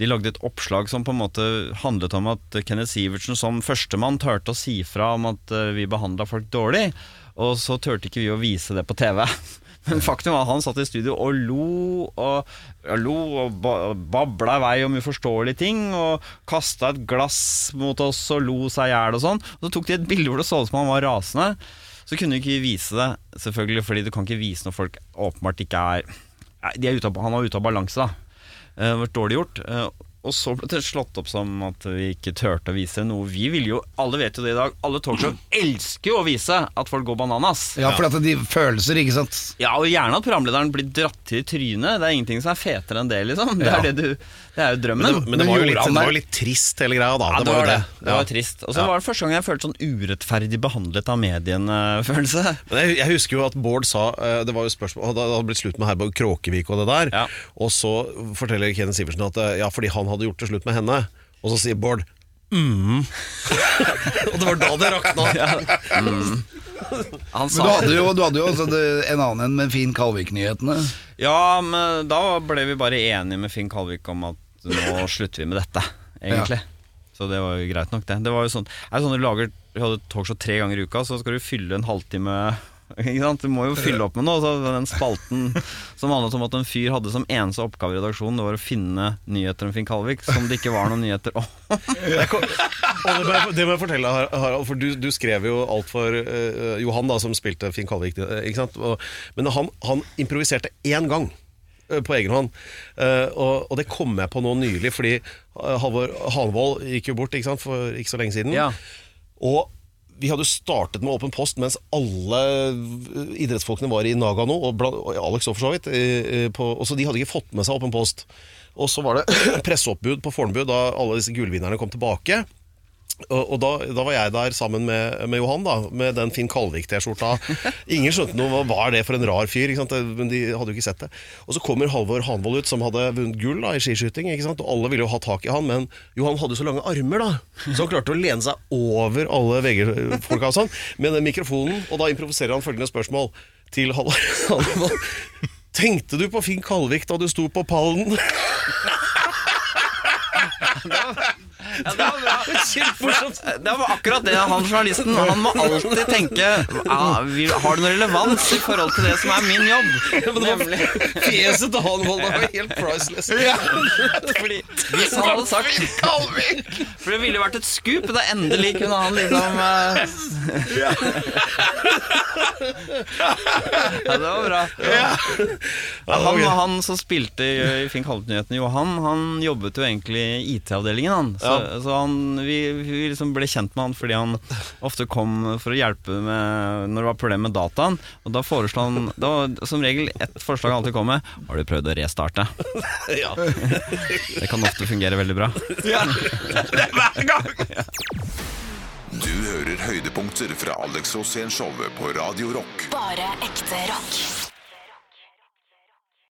de lagde et oppslag som på en måte handlet om at Kenneth Sivertsen som førstemann turte å si fra om at eh, vi behandla folk dårlig, og så turte ikke vi å vise det på TV. Men faktum var at han satt i studio og lo og, lo og babla i vei om uforståelige ting, og kasta et glass mot oss og lo seg i hjel og sånn. Og så tok de et bilde hvor det så ut som han var rasende. Så kunne vi ikke vise det, selvfølgelig, fordi du kan ikke vise når folk åpenbart ikke er er Han var ute av balanse, da. Eh, Det var dårlig gjort. Eh, Og så ble det slått opp som at vi ikke turte å vise noe vi vil jo Alle vet jo det i dag. Alle talkshow elsker jo å vise at folk går bananas. Ja, for at de følelser, ikke sant. Ja, og gjerne at programlederen blir dratt til i trynet. Det er ingenting som er fetere enn det, liksom. Det Ja. er, det du, det er jo drømmen. Men, det, men det, var jo litt, det var jo litt trist, hele greia. da ja, det var det. Det det var trist. Og så var det første gang jeg følte sånn urettferdig behandlet av mediene-følelse. Jeg, jeg husker jo at Bård sa eh, Det var jo spørsmål Det hadde blitt slutt med Herborg Kråkevik og det der. Og så forteller Kenneth Sivertsen at eh, ja, fordi han hadde gjort det slutt med henne. Og så sier Bård mm. Og det var da det rakna. Han Men du hadde jo, du hadde jo også en annen enn med Finn Kalvik-nyhetene. Ja, men da ble vi bare enige med Finn Kalvik om at nå slutter vi med dette, egentlig. Så det var jo greit nok, det. Det var jo sånn, er det sånn du lager du hadde talkshow tre ganger i uka, så skal du fylle en halvtime? Du må jo fylle opp med noe. Så den spalten som handlet om at en fyr hadde som eneste oppgave i redaksjonen, det var å finne nyheter om Finn Kalvik, som det ikke var noen nyheter om. Kom, det, må jeg, det må jeg fortelle, Har- Harald, for du, du skrev jo alt for uh, Johan, da, som spilte Finn Kalvik. eh? Og, men han, han improviserte én gang eh, på egen hånd. Uh, og, og det kom jeg på nå nylig, fordi Halvor Hanvold gikk jo bort ikke sant, for ikke så lenge siden. Ja. Og vi hadde startet med åpen post mens alle idrettsfolkene var i og, blant, og Alex òg, for så vidt. eh, eh, Og så de hadde ikke fått med seg åpen post. Og så var det presseoppbud på Fornebu da alle disse gullvinnerne kom tilbake. Og, og da, da var jeg der sammen med, med Johan, da med den Finn Kalvik-T-skjorta. Ingen skjønte noe, hva var det for en rar fyr? Ikke sant? Men de hadde jo ikke sett det. Og så kommer Halvor Hanvold ut, som hadde vunnet gull da, i skiskyting. Ikke sant? Og alle ville jo ha tak i han, men Johan hadde så lange armer, da. Så han klarte å lene seg over alle VG-folka og sånn, med den mikrofonen. Og da improviserer han følgende spørsmål til Halvor Hanvold. Tenkte du på Finn Kalvik da du sto på pallen? Ja, det var bra. Det var akkurat det han journalisten. Han må alltid tenke ja, vi- Har det noe relevans i forhold til det som er min jobb? Nemlig. Fjeset til holdt var helt priceless. Fordi Hvis han hadde sagt For det ville jo vært et skup Da endelig kunne han liksom eh, Ja, det var bra. Han, han som spilte i, i Finn Johan, han jobbet jo egentlig i IT-avdelingen han. Så, så han, vi, vi liksom ble kjent med han fordi han ofte kom for å hjelpe med når det var problemer med dataen. Og da foreslo han Det var som regel ett forslag han alltid kom med. Har du prøvd å restarte? Ja. Det kan ofte fungere veldig bra. Ja, det er hver gang Du hører høydepunkter fra Alex Rosén-showet på Radio Rock. Bare ekte rock.